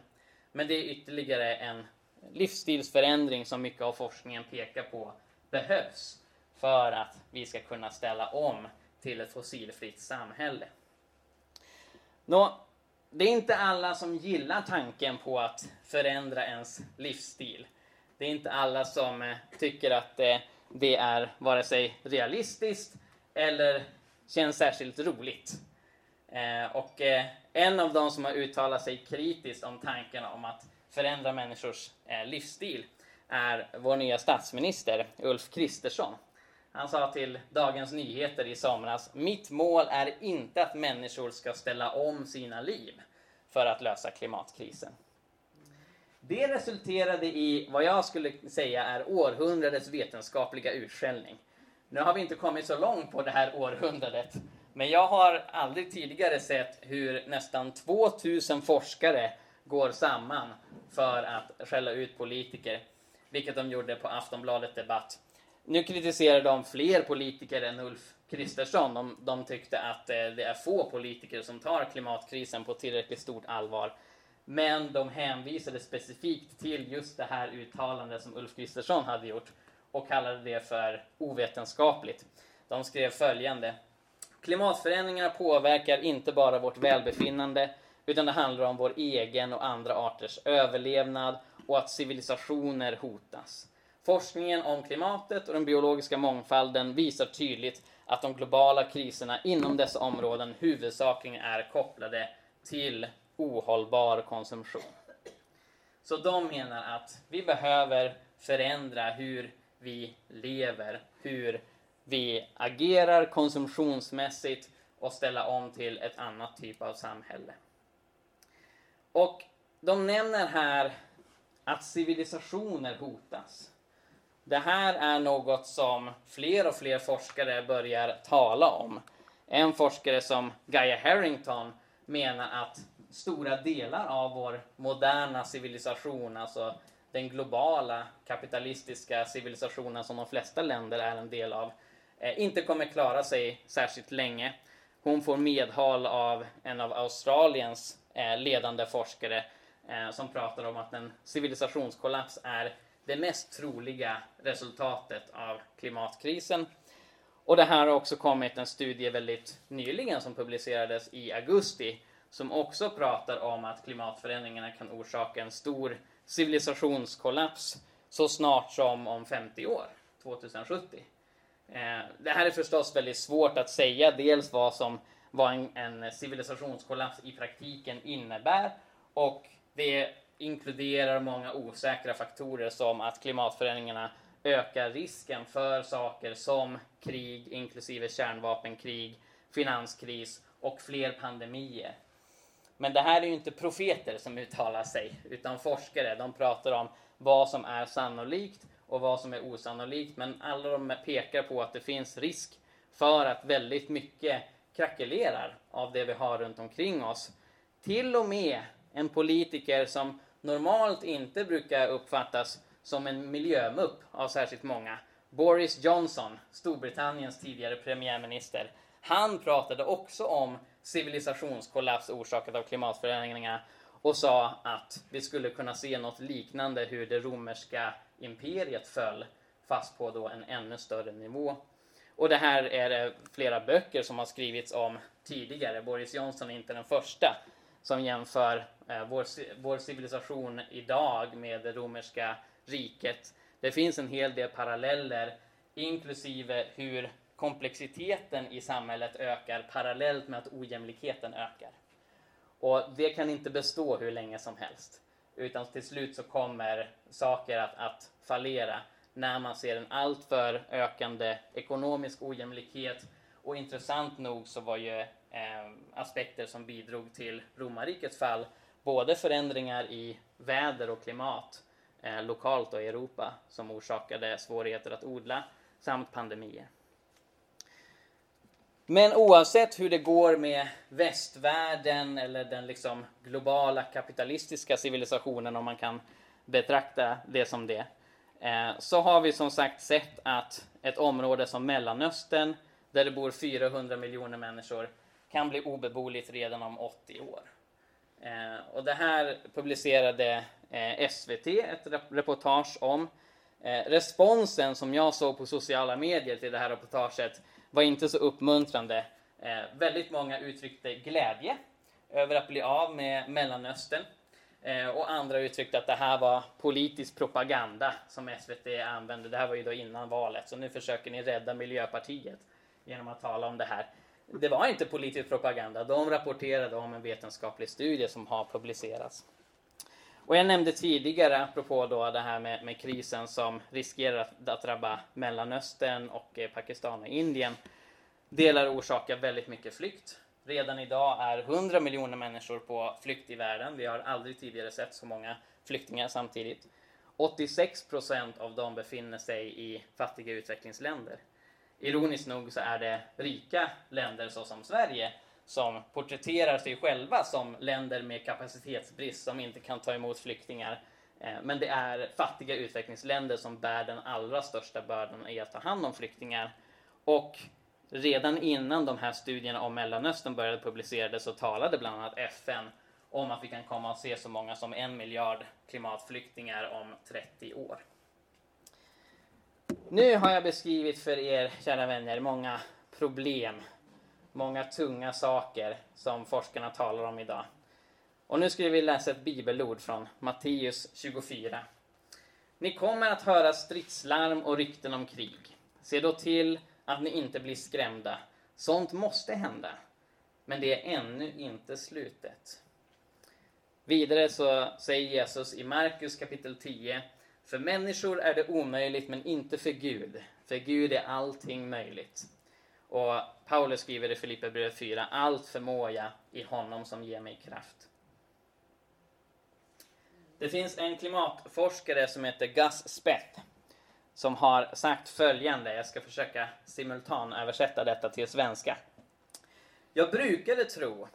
Men det är ytterligare en livsstilsförändring som mycket av forskningen pekar på behövs för att vi ska kunna ställa om till ett fossilfritt samhälle. Nå, det är inte alla som gillar tanken på att förändra ens livsstil. Det är inte alla som eh, tycker att eh, det är vare sig realistiskt eller känns särskilt roligt. Eh, och en av de som har uttalat sig kritiskt om tanken om att förändra människors eh, livsstil är vår nya statsminister Ulf Kristersson. Han sa till Dagens Nyheter i somras, mitt mål är inte att människor ska ställa om sina liv för att lösa klimatkrisen. Det resulterade i vad jag skulle säga är århundradets vetenskapliga utskällning. Nu har vi inte kommit så långt på det här århundradet, men jag har aldrig tidigare sett hur nästan 2000 forskare går samman för att skälla ut politiker, vilket de gjorde på Aftonbladet Debatt nu kritiserar de fler politiker än Ulf Kristersson. De, de tyckte att eh, det är få politiker som tar klimatkrisen på tillräckligt stort allvar. Men de hänvisade specifikt till just det här uttalandet som Ulf Kristersson hade gjort och kallade det för ovetenskapligt. De skrev följande. Klimatförändringarna påverkar inte bara vårt välbefinnande utan det handlar om vår egen och andra arters överlevnad och att civilisationer hotas. Forskningen om klimatet och den biologiska mångfalden visar tydligt att de globala kriserna inom dessa områden huvudsakligen är kopplade till ohållbar konsumtion. Så de menar att vi behöver förändra hur vi lever, hur vi agerar konsumtionsmässigt och ställa om till ett annat typ av samhälle. Och de nämner här att civilisationer hotas. Det här är något som fler och fler forskare börjar tala om. En forskare som Gaia Harrington menar att stora delar av vår moderna civilisation, alltså den globala kapitalistiska civilisationen som de flesta länder är en del av, eh, inte kommer klara sig särskilt länge. Hon får medhåll av en av Australiens Eh, ledande forskare eh, som pratar om att en civilisationskollaps är det mest troliga resultatet av klimatkrisen. Och det här har också kommit en studie väldigt nyligen som publicerades i augusti som också pratar om att klimatförändringarna kan orsaka en stor civilisationskollaps så snart som om 50 år, 2070. Eh, det här är förstås väldigt svårt att säga, dels vad som vad en, en civilisationskollaps i praktiken innebär och det inkluderar många osäkra faktorer som att klimatförändringarna ökar risken för saker som krig, inklusive kärnvapenkrig, finanskris och fler pandemier. Men det här är ju inte profeter som uttalar sig, utan forskare. De pratar om vad som är sannolikt och vad som är osannolikt. Men alla de pekar på att det finns risk för att väldigt mycket krackelerar av det vi har runt omkring oss. Till och med en politiker som normalt inte brukar uppfattas som en miljömupp av särskilt många. Boris Johnson, Storbritanniens tidigare premiärminister, han pratade också om civilisationskollaps orsakad av klimatförändringarna och sa att vi skulle kunna se något liknande hur det romerska imperiet föll, fast på då en ännu större nivå. Och det här är det flera böcker som har skrivits om tidigare. Boris Johnson är inte den första som jämför eh, vår, vår civilisation idag med det romerska riket. Det finns en hel del paralleller, inklusive hur komplexiteten i samhället ökar parallellt med att ojämlikheten ökar. Och det kan inte bestå hur länge som helst. Utan till slut så kommer saker att, att fallera när man ser en alltför ökande ekonomisk ojämlikhet. Och intressant nog så var ju eh, aspekter som bidrog till romarrikets fall både förändringar i väder och klimat eh, lokalt och i Europa som orsakade svårigheter att odla samt pandemier. Men oavsett hur det går med västvärlden eller den liksom globala kapitalistiska civilisationen om man kan betrakta det som det. Eh, så har vi som sagt sett att ett område som Mellanöstern där det bor 400 miljoner människor kan bli obeboeligt redan om 80 år. Eh, och det här publicerade eh, SVT ett reportage om. Responsen som jag såg på sociala medier till det här reportaget var inte så uppmuntrande. Väldigt många uttryckte glädje över att bli av med Mellanöstern. Eh, och andra uttryckte att det här var politisk propaganda som SVT använde. Det här var ju då innan valet, så nu försöker ni rädda Miljöpartiet genom att tala om det här. Det var inte politisk propaganda. De rapporterade om en vetenskaplig studie som har publicerats. Och jag nämnde tidigare, apropå då det här med, med krisen som riskerar att, att drabba Mellanöstern och eh, Pakistan och Indien. Delar orsakar väldigt mycket flykt. Redan idag är 100 miljoner människor på flykt i världen. Vi har aldrig tidigare sett så många flyktingar samtidigt. 86 procent av dem befinner sig i fattiga utvecklingsländer. Ironiskt nog så är det rika länder såsom Sverige som porträtterar sig själva som länder med kapacitetsbrist som inte kan ta emot flyktingar. Eh, men det är fattiga utvecklingsländer som bär den allra största bördan i att ta hand om flyktingar. Och redan innan de här studierna om Mellanöstern började publiceras så talade bland annat FN om att vi kan komma att se så många som en miljard klimatflyktingar om 30 år. Nu har jag beskrivit för er, kära vänner, många problem många tunga saker som forskarna talar om idag. Och nu skulle vi läsa ett bibelord från Matteus 24. Ni kommer att höra stridslarm och rykten om krig. Se då till att ni inte blir skrämda. Sånt måste hända. Men det är ännu inte slutet. Vidare så säger Jesus i Markus kapitel 10 För människor är det omöjligt men inte för Gud. För Gud är allting möjligt. Och Paulus skriver i Filipperbrevet 4 Allt förmår jag i honom som ger mig kraft. Det finns en klimatforskare som heter Gus Speth som har sagt följande. Jag ska försöka simultanöversätta detta till svenska. Jag brukade tro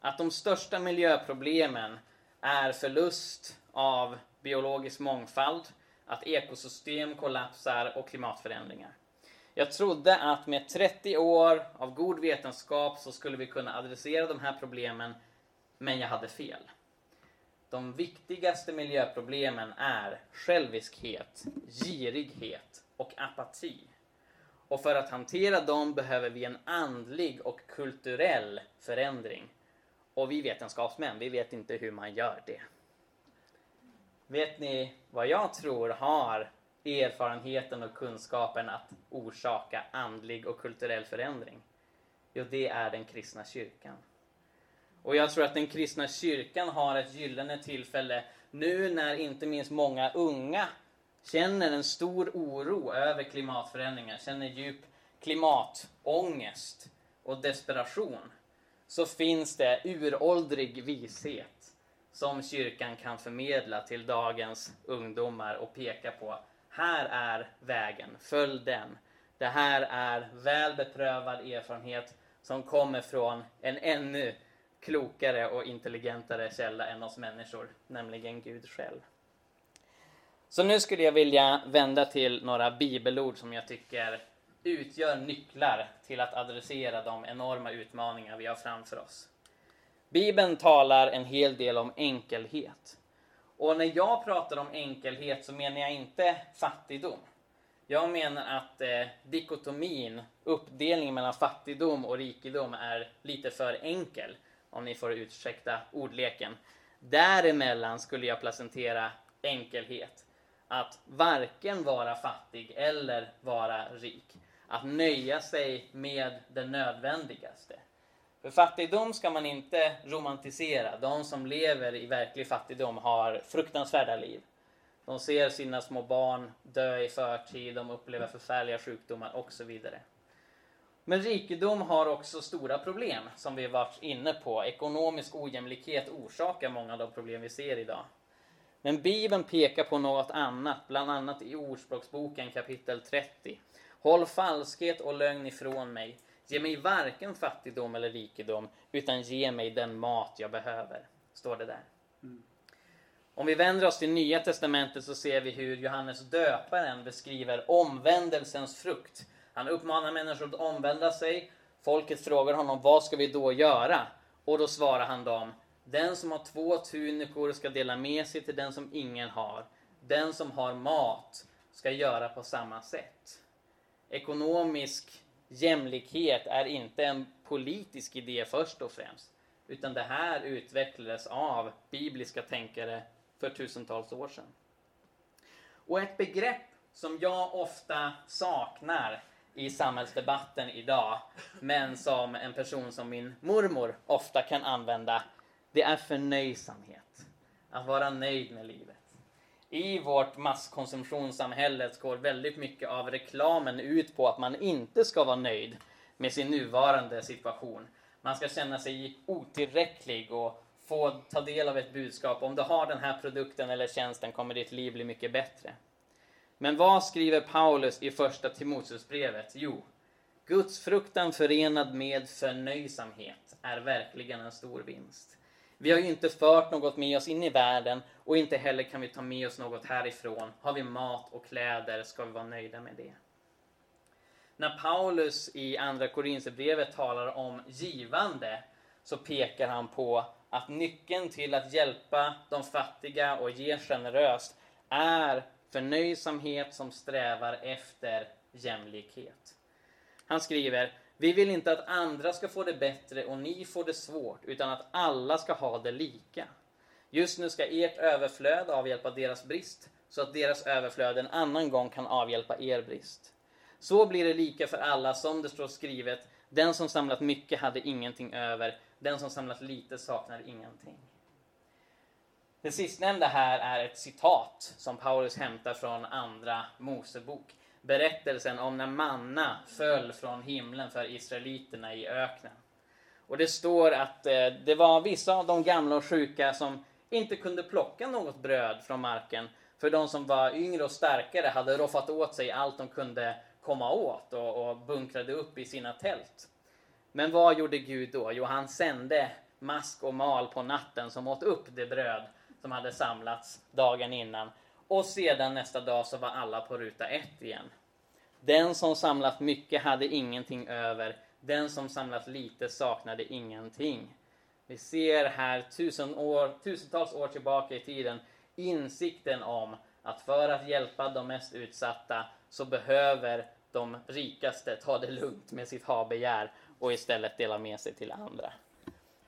att de största miljöproblemen är förlust av biologisk mångfald, att ekosystem kollapsar och klimatförändringar. Jag trodde att med 30 år av god vetenskap så skulle vi kunna adressera de här problemen, men jag hade fel. De viktigaste miljöproblemen är själviskhet, girighet och apati. Och för att hantera dem behöver vi en andlig och kulturell förändring. Och vi vetenskapsmän, vi vet inte hur man gör det. Vet ni vad jag tror har erfarenheten och kunskapen att orsaka andlig och kulturell förändring? Jo, det är den kristna kyrkan. Och jag tror att den kristna kyrkan har ett gyllene tillfälle nu när inte minst många unga känner en stor oro över klimatförändringar, känner djup klimatångest och desperation. Så finns det uråldrig vishet som kyrkan kan förmedla till dagens ungdomar och peka på. Här är vägen, följ den. Det här är väl beprövad erfarenhet som kommer från en ännu klokare och intelligentare källa än oss människor, nämligen Gud själv. Så nu skulle jag vilja vända till några bibelord som jag tycker utgör nycklar till att adressera de enorma utmaningar vi har framför oss. Bibeln talar en hel del om enkelhet. Och när jag pratar om enkelhet så menar jag inte fattigdom. Jag menar att eh, dikotomin, uppdelningen mellan fattigdom och rikedom, är lite för enkel om ni får ursäkta ordleken. Däremellan skulle jag placentera enkelhet. Att varken vara fattig eller vara rik. Att nöja sig med det nödvändigaste. För fattigdom ska man inte romantisera. De som lever i verklig fattigdom har fruktansvärda liv. De ser sina små barn dö i förtid, de upplever förfärliga sjukdomar och så vidare. Men rikedom har också stora problem som vi varit inne på. Ekonomisk ojämlikhet orsakar många av de problem vi ser idag. Men Bibeln pekar på något annat, bland annat i Ordspråksboken kapitel 30. Håll falskhet och lögn ifrån mig. Ge mig varken fattigdom eller rikedom, utan ge mig den mat jag behöver. Står det där. Mm. Om vi vänder oss till Nya Testamentet så ser vi hur Johannes döparen beskriver omvändelsens frukt han uppmanar människor att omvända sig. Folket frågar honom, vad ska vi då göra? Och då svarar han dem, den som har två tunikor ska dela med sig till den som ingen har. Den som har mat ska göra på samma sätt. Ekonomisk jämlikhet är inte en politisk idé först och främst, utan det här utvecklades av bibliska tänkare för tusentals år sedan. Och ett begrepp som jag ofta saknar i samhällsdebatten idag, men som en person som min mormor ofta kan använda, det är förnöjsamhet. Att vara nöjd med livet. I vårt masskonsumtionssamhälle går väldigt mycket av reklamen ut på att man inte ska vara nöjd med sin nuvarande situation. Man ska känna sig otillräcklig och få ta del av ett budskap. Om du har den här produkten eller tjänsten kommer ditt liv bli mycket bättre. Men vad skriver Paulus i första Timoteusbrevet? Jo, Guds fruktan förenad med förnöjsamhet är verkligen en stor vinst. Vi har ju inte fört något med oss in i världen och inte heller kan vi ta med oss något härifrån. Har vi mat och kläder ska vi vara nöjda med det. När Paulus i Andra Korinthierbrevet talar om givande så pekar han på att nyckeln till att hjälpa de fattiga och ge generöst är förnöjsamhet som strävar efter jämlikhet. Han skriver, vi vill inte att andra ska få det bättre och ni får det svårt, utan att alla ska ha det lika. Just nu ska ert överflöd avhjälpa deras brist, så att deras överflöd en annan gång kan avhjälpa er brist. Så blir det lika för alla som det står skrivet. Den som samlat mycket hade ingenting över. Den som samlat lite saknade ingenting. Det sistnämnda här är ett citat som Paulus hämtar från Andra Mosebok. Berättelsen om när manna föll från himlen för israeliterna i öknen. Och det står att eh, det var vissa av de gamla och sjuka som inte kunde plocka något bröd från marken. För de som var yngre och starkare hade roffat åt sig allt de kunde komma åt och, och bunkrade upp i sina tält. Men vad gjorde Gud då? Jo, han sände mask och mal på natten som åt upp det bröd som hade samlats dagen innan. Och sedan nästa dag så var alla på ruta ett igen. Den som samlat mycket hade ingenting över. Den som samlat lite saknade ingenting. Vi ser här tusen år, tusentals år tillbaka i tiden insikten om att för att hjälpa de mest utsatta så behöver de rikaste ta det lugnt med sitt habegär och istället dela med sig till andra.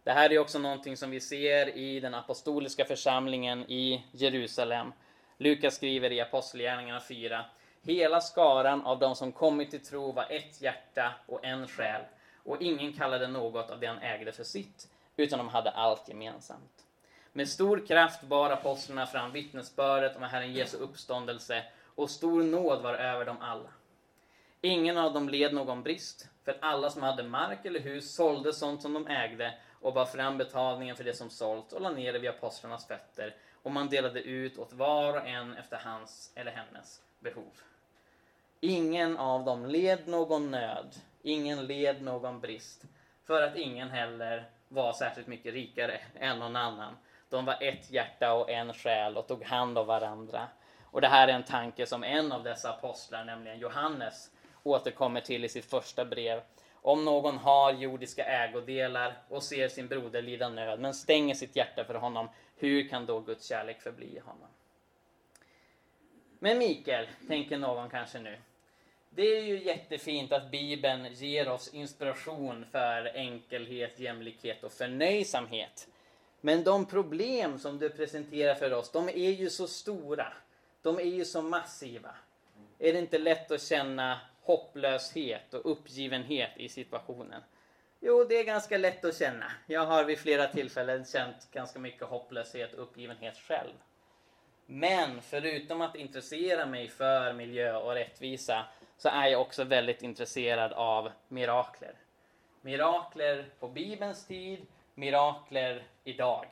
Det här är också någonting som vi ser i den apostoliska församlingen i Jerusalem. Lukas skriver i Apostlagärningarna 4. Hela skaran av de som kommit till tro var ett hjärta och en själ och ingen kallade något av det han ägde för sitt, utan de hade allt gemensamt. Med stor kraft bar apostlarna fram vittnesbördet om Herren Jesu uppståndelse och stor nåd var över dem alla. Ingen av dem led någon brist, för alla som hade mark eller hus sålde sånt som de ägde och bar fram betalningen för det som sålt och la ner det vid apostlarnas fötter och man delade ut åt var och en efter hans eller hennes behov. Ingen av dem led någon nöd, ingen led någon brist, för att ingen heller var särskilt mycket rikare än någon annan. De var ett hjärta och en själ och tog hand om varandra. Och det här är en tanke som en av dessa apostlar, nämligen Johannes, återkommer till i sitt första brev. Om någon har jordiska ägodelar och ser sin broder lida nöd men stänger sitt hjärta för honom, hur kan då Guds kärlek förbli honom? Men Mikael, tänker någon kanske nu. Det är ju jättefint att Bibeln ger oss inspiration för enkelhet, jämlikhet och förnöjsamhet. Men de problem som du presenterar för oss, de är ju så stora. De är ju så massiva. Är det inte lätt att känna hopplöshet och uppgivenhet i situationen? Jo, det är ganska lätt att känna. Jag har vid flera tillfällen känt ganska mycket hopplöshet och uppgivenhet själv. Men förutom att intressera mig för miljö och rättvisa så är jag också väldigt intresserad av mirakler. Mirakler på Bibelns tid, mirakler idag.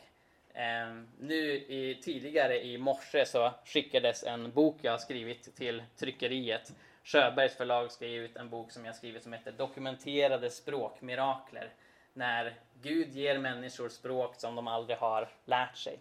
Ehm, nu i, tidigare i morse så skickades en bok jag har skrivit till tryckeriet. Sjöbergs förlag ska ge ut en bok som jag skrivit som heter Dokumenterade språkmirakler. När Gud ger människor språk som de aldrig har lärt sig.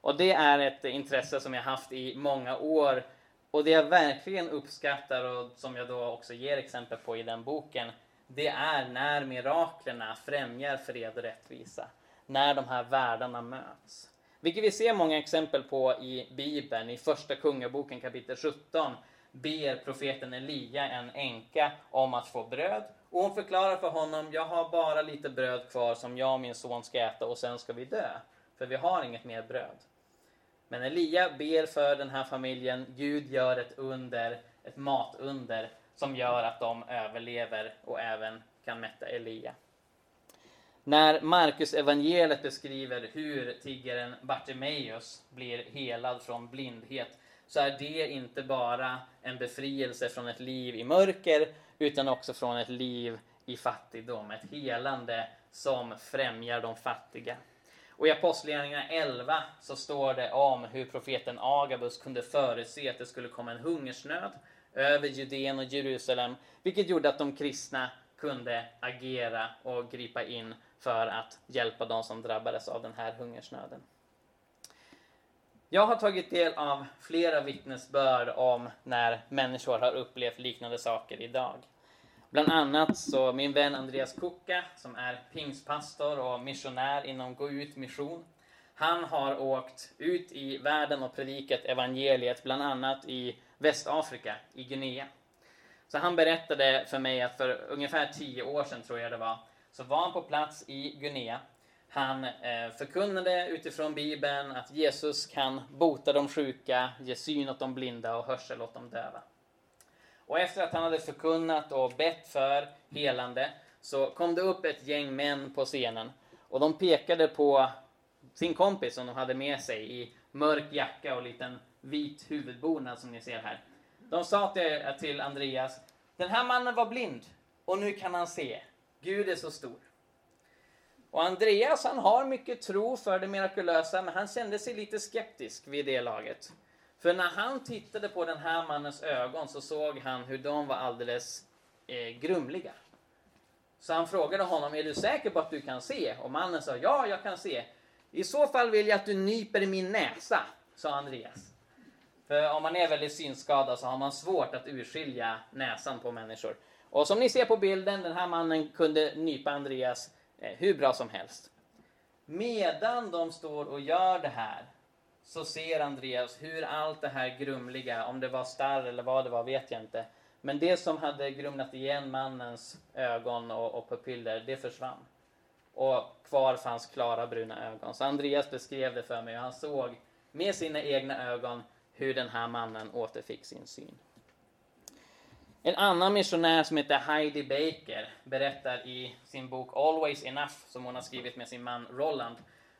Och det är ett intresse som jag haft i många år och det jag verkligen uppskattar och som jag då också ger exempel på i den boken, det är när miraklerna främjar fred och rättvisa. När de här världarna möts. Vilket vi ser många exempel på i Bibeln. I Första Kungaboken kapitel 17 ber profeten Elia en änka om att få bröd. Och hon förklarar för honom, jag har bara lite bröd kvar som jag och min son ska äta och sen ska vi dö. För vi har inget mer bröd. Men Elia ber för den här familjen. Gud gör ett under, ett matunder som gör att de överlever och även kan mätta Elia. När Marcus evangeliet beskriver hur tiggaren Bartimeus blir helad från blindhet så är det inte bara en befrielse från ett liv i mörker utan också från ett liv i fattigdom. Ett helande som främjar de fattiga. Och i Apostlagärningarna 11 så står det om hur profeten Agabus kunde förutse att det skulle komma en hungersnöd över Judeen och Jerusalem, vilket gjorde att de kristna kunde agera och gripa in för att hjälpa de som drabbades av den här hungersnöden. Jag har tagit del av flera vittnesbörd om när människor har upplevt liknande saker idag. Bland annat så min vän Andreas Kuka som är pingstpastor och missionär inom Gå ut mission. Han har åkt ut i världen och predikat evangeliet bland annat i Västafrika, i Guinea. Så han berättade för mig att för ungefär tio år sedan tror jag det var, så var han på plats i Guinea. Han eh, förkunnade utifrån Bibeln att Jesus kan bota de sjuka, ge syn åt de blinda och hörsel åt de döva. Och efter att han hade förkunnat och bett för helande så kom det upp ett gäng män på scenen och de pekade på sin kompis som de hade med sig i mörk jacka och liten vit huvudbonad som ni ser här. De sa till, till Andreas, den här mannen var blind och nu kan han se. Gud är så stor. Och Andreas han har mycket tro för det mirakulösa men han kände sig lite skeptisk vid det laget. För när han tittade på den här mannens ögon så såg han hur de var alldeles eh, grumliga. Så han frågade honom, är du säker på att du kan se? Och mannen sa, ja, jag kan se. I så fall vill jag att du nyper min näsa, sa Andreas. För om man är väldigt synskadad så har man svårt att urskilja näsan på människor. Och som ni ser på bilden, den här mannen kunde nypa Andreas Eh, hur bra som helst. Medan de står och gör det här så ser Andreas hur allt det här grumliga, om det var starr eller vad det var vet jag inte. Men det som hade grumlat igen mannens ögon och, och pupiller, det försvann. Och kvar fanns klara bruna ögon. Så Andreas beskrev det för mig och han såg med sina egna ögon hur den här mannen återfick sin syn. En annan missionär som heter Heidi Baker berättar i sin bok Always Enough, som hon har skrivit med sin man Roland,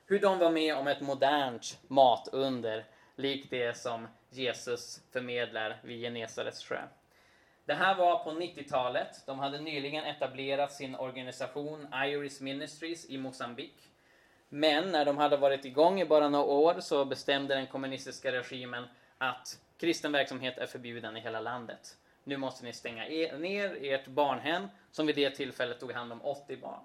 hur de var med om ett modernt matunder, likt det som Jesus förmedlar vid Genesarets sjö. Det här var på 90-talet. De hade nyligen etablerat sin organisation Iris Ministries i Mosambik. Men när de hade varit igång i bara några år så bestämde den kommunistiska regimen att kristen verksamhet är förbjuden i hela landet. Nu måste ni stänga er, ner ert barnhem som vid det tillfället tog hand om 80 barn.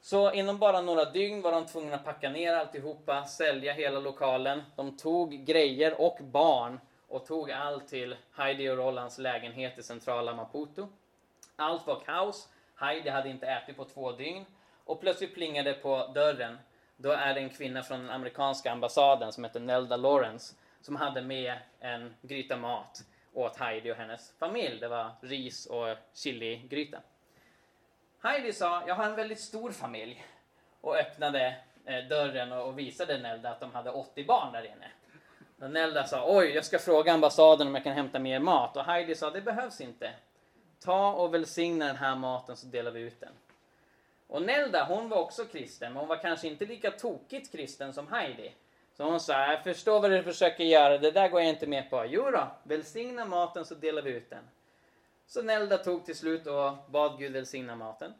Så inom bara några dygn var de tvungna att packa ner alltihopa, sälja hela lokalen. De tog grejer och barn och tog allt till Heidi och Rolands lägenhet i centrala Maputo. Allt var kaos. Heidi hade inte ätit på två dygn och plötsligt plingade på dörren. Då är det en kvinna från den amerikanska ambassaden som heter Nelda Lawrence som hade med en gryta mat åt Heidi och hennes familj. Det var ris och chiligryta. Heidi sa, jag har en väldigt stor familj och öppnade eh, dörren och visade Nelda att de hade 80 barn där inne. Och Nelda sa, oj, jag ska fråga ambassaden om jag kan hämta mer mat. Och Heidi sa, det behövs inte. Ta och välsigna den här maten så delar vi ut den. Och Nelda, hon var också kristen, men hon var kanske inte lika tokigt kristen som Heidi. Så hon sa, jag förstår vad du försöker göra, det där går jag inte med på. Jo då, välsigna maten så delar vi ut den. Så Nelda tog till slut och bad Gud välsigna maten.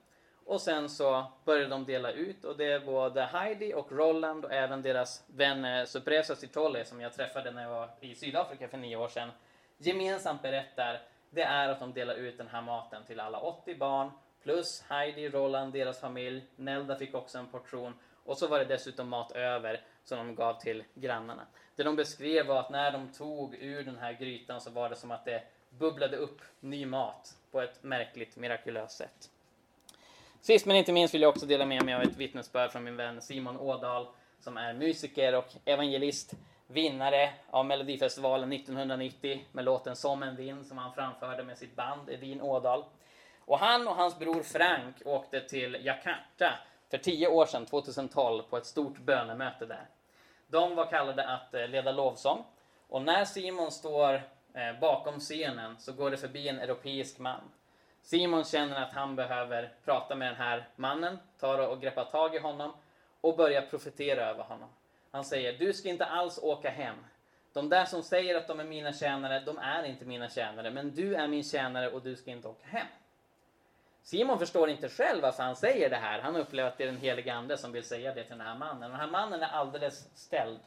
Och sen så började de dela ut och det är både Heidi och Roland och även deras vän Supresa Sitole som jag träffade när jag var i Sydafrika för nio år sedan gemensamt berättar det är att de delar ut den här maten till alla 80 barn plus Heidi, Roland, deras familj. Nelda fick också en portion och så var det dessutom mat över som de gav till grannarna. Det de beskrev var att när de tog ur den här grytan så var det som att det bubblade upp ny mat på ett märkligt, mirakulöst sätt. Sist men inte minst vill jag också dela med mig av ett vittnesbörd från min vän Simon Ådahl som är musiker och evangelist, vinnare av Melodifestivalen 1990 med låten Som en vind som han framförde med sitt band Edin Ådahl. Och han och hans bror Frank åkte till Jakarta för tio år sedan, 2012, på ett stort bönemöte där. De var kallade att eh, leda lovsång och när Simon står eh, bakom scenen så går det förbi en europeisk man. Simon känner att han behöver prata med den här mannen, tar och greppar tag i honom och börjar profetera över honom. Han säger, du ska inte alls åka hem. De där som säger att de är mina tjänare, de är inte mina tjänare, men du är min tjänare och du ska inte åka hem. Simon förstår inte själv varför han säger det här. Han upplever att det är den helige ande som vill säga det till den här mannen. Den här mannen är alldeles ställd.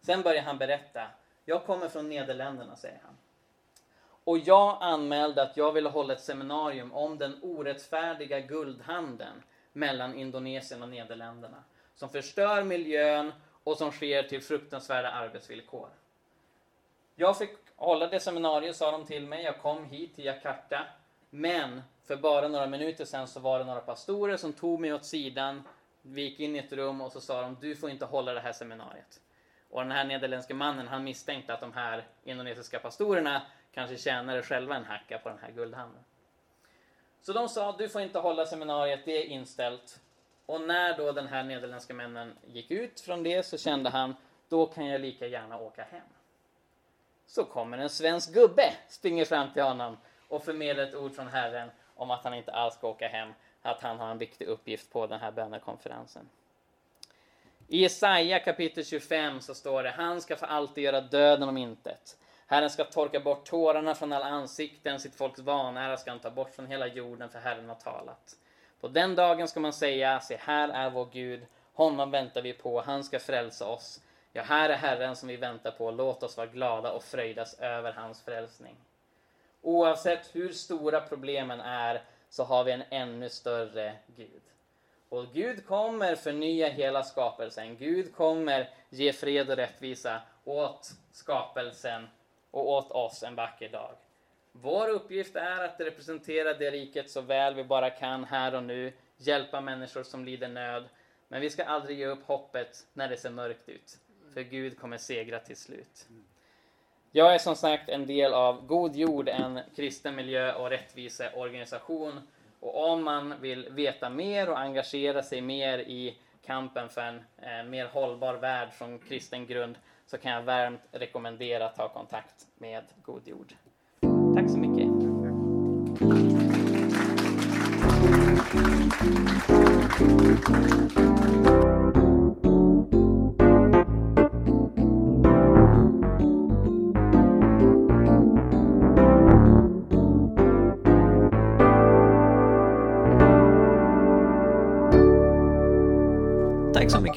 Sen börjar han berätta. Jag kommer från Nederländerna, säger han. Och jag anmälde att jag ville hålla ett seminarium om den orättfärdiga guldhandeln mellan Indonesien och Nederländerna. Som förstör miljön och som sker till fruktansvärda arbetsvillkor. Jag fick hålla det seminariet, sa de till mig. Jag kom hit till Jakarta. Men för bara några minuter sedan så var det några pastorer som tog mig åt sidan. Vi gick in i ett rum och så sa de, du får inte hålla det här seminariet. Och den här nederländske mannen, han misstänkte att de här indonesiska pastorerna kanske tjänade själva en hacka på den här guldhandeln. Så de sa, du får inte hålla seminariet, det är inställt. Och när då den här nederländska männen gick ut från det så kände han, då kan jag lika gärna åka hem. så kommer en svensk gubbe, springer fram till honom och förmedlar ett ord från Herren om att han inte alls ska åka hem, att han har en viktig uppgift på den här bönekonferensen. I Jesaja kapitel 25 så står det, han ska för alltid göra döden om intet. Herren ska torka bort tårarna från alla ansikten, sitt folks vanära ska han ta bort från hela jorden, för Herren har talat. På den dagen ska man säga, se här är vår Gud, honom väntar vi på, han ska frälsa oss. Ja, här är Herren som vi väntar på, låt oss vara glada och fröjdas över hans frälsning. Oavsett hur stora problemen är så har vi en ännu större Gud. Och Gud kommer förnya hela skapelsen. Gud kommer ge fred och rättvisa åt skapelsen och åt oss en vacker dag. Vår uppgift är att representera det riket så väl vi bara kan här och nu, hjälpa människor som lider nöd. Men vi ska aldrig ge upp hoppet när det ser mörkt ut, för Gud kommer segra till slut. Jag är som sagt en del av God Jord, en kristen miljö och rättviseorganisation. Och om man vill veta mer och engagera sig mer i kampen för en eh, mer hållbar värld från kristen grund så kan jag varmt rekommendera att ta kontakt med God Jord. Tack så mycket. Tack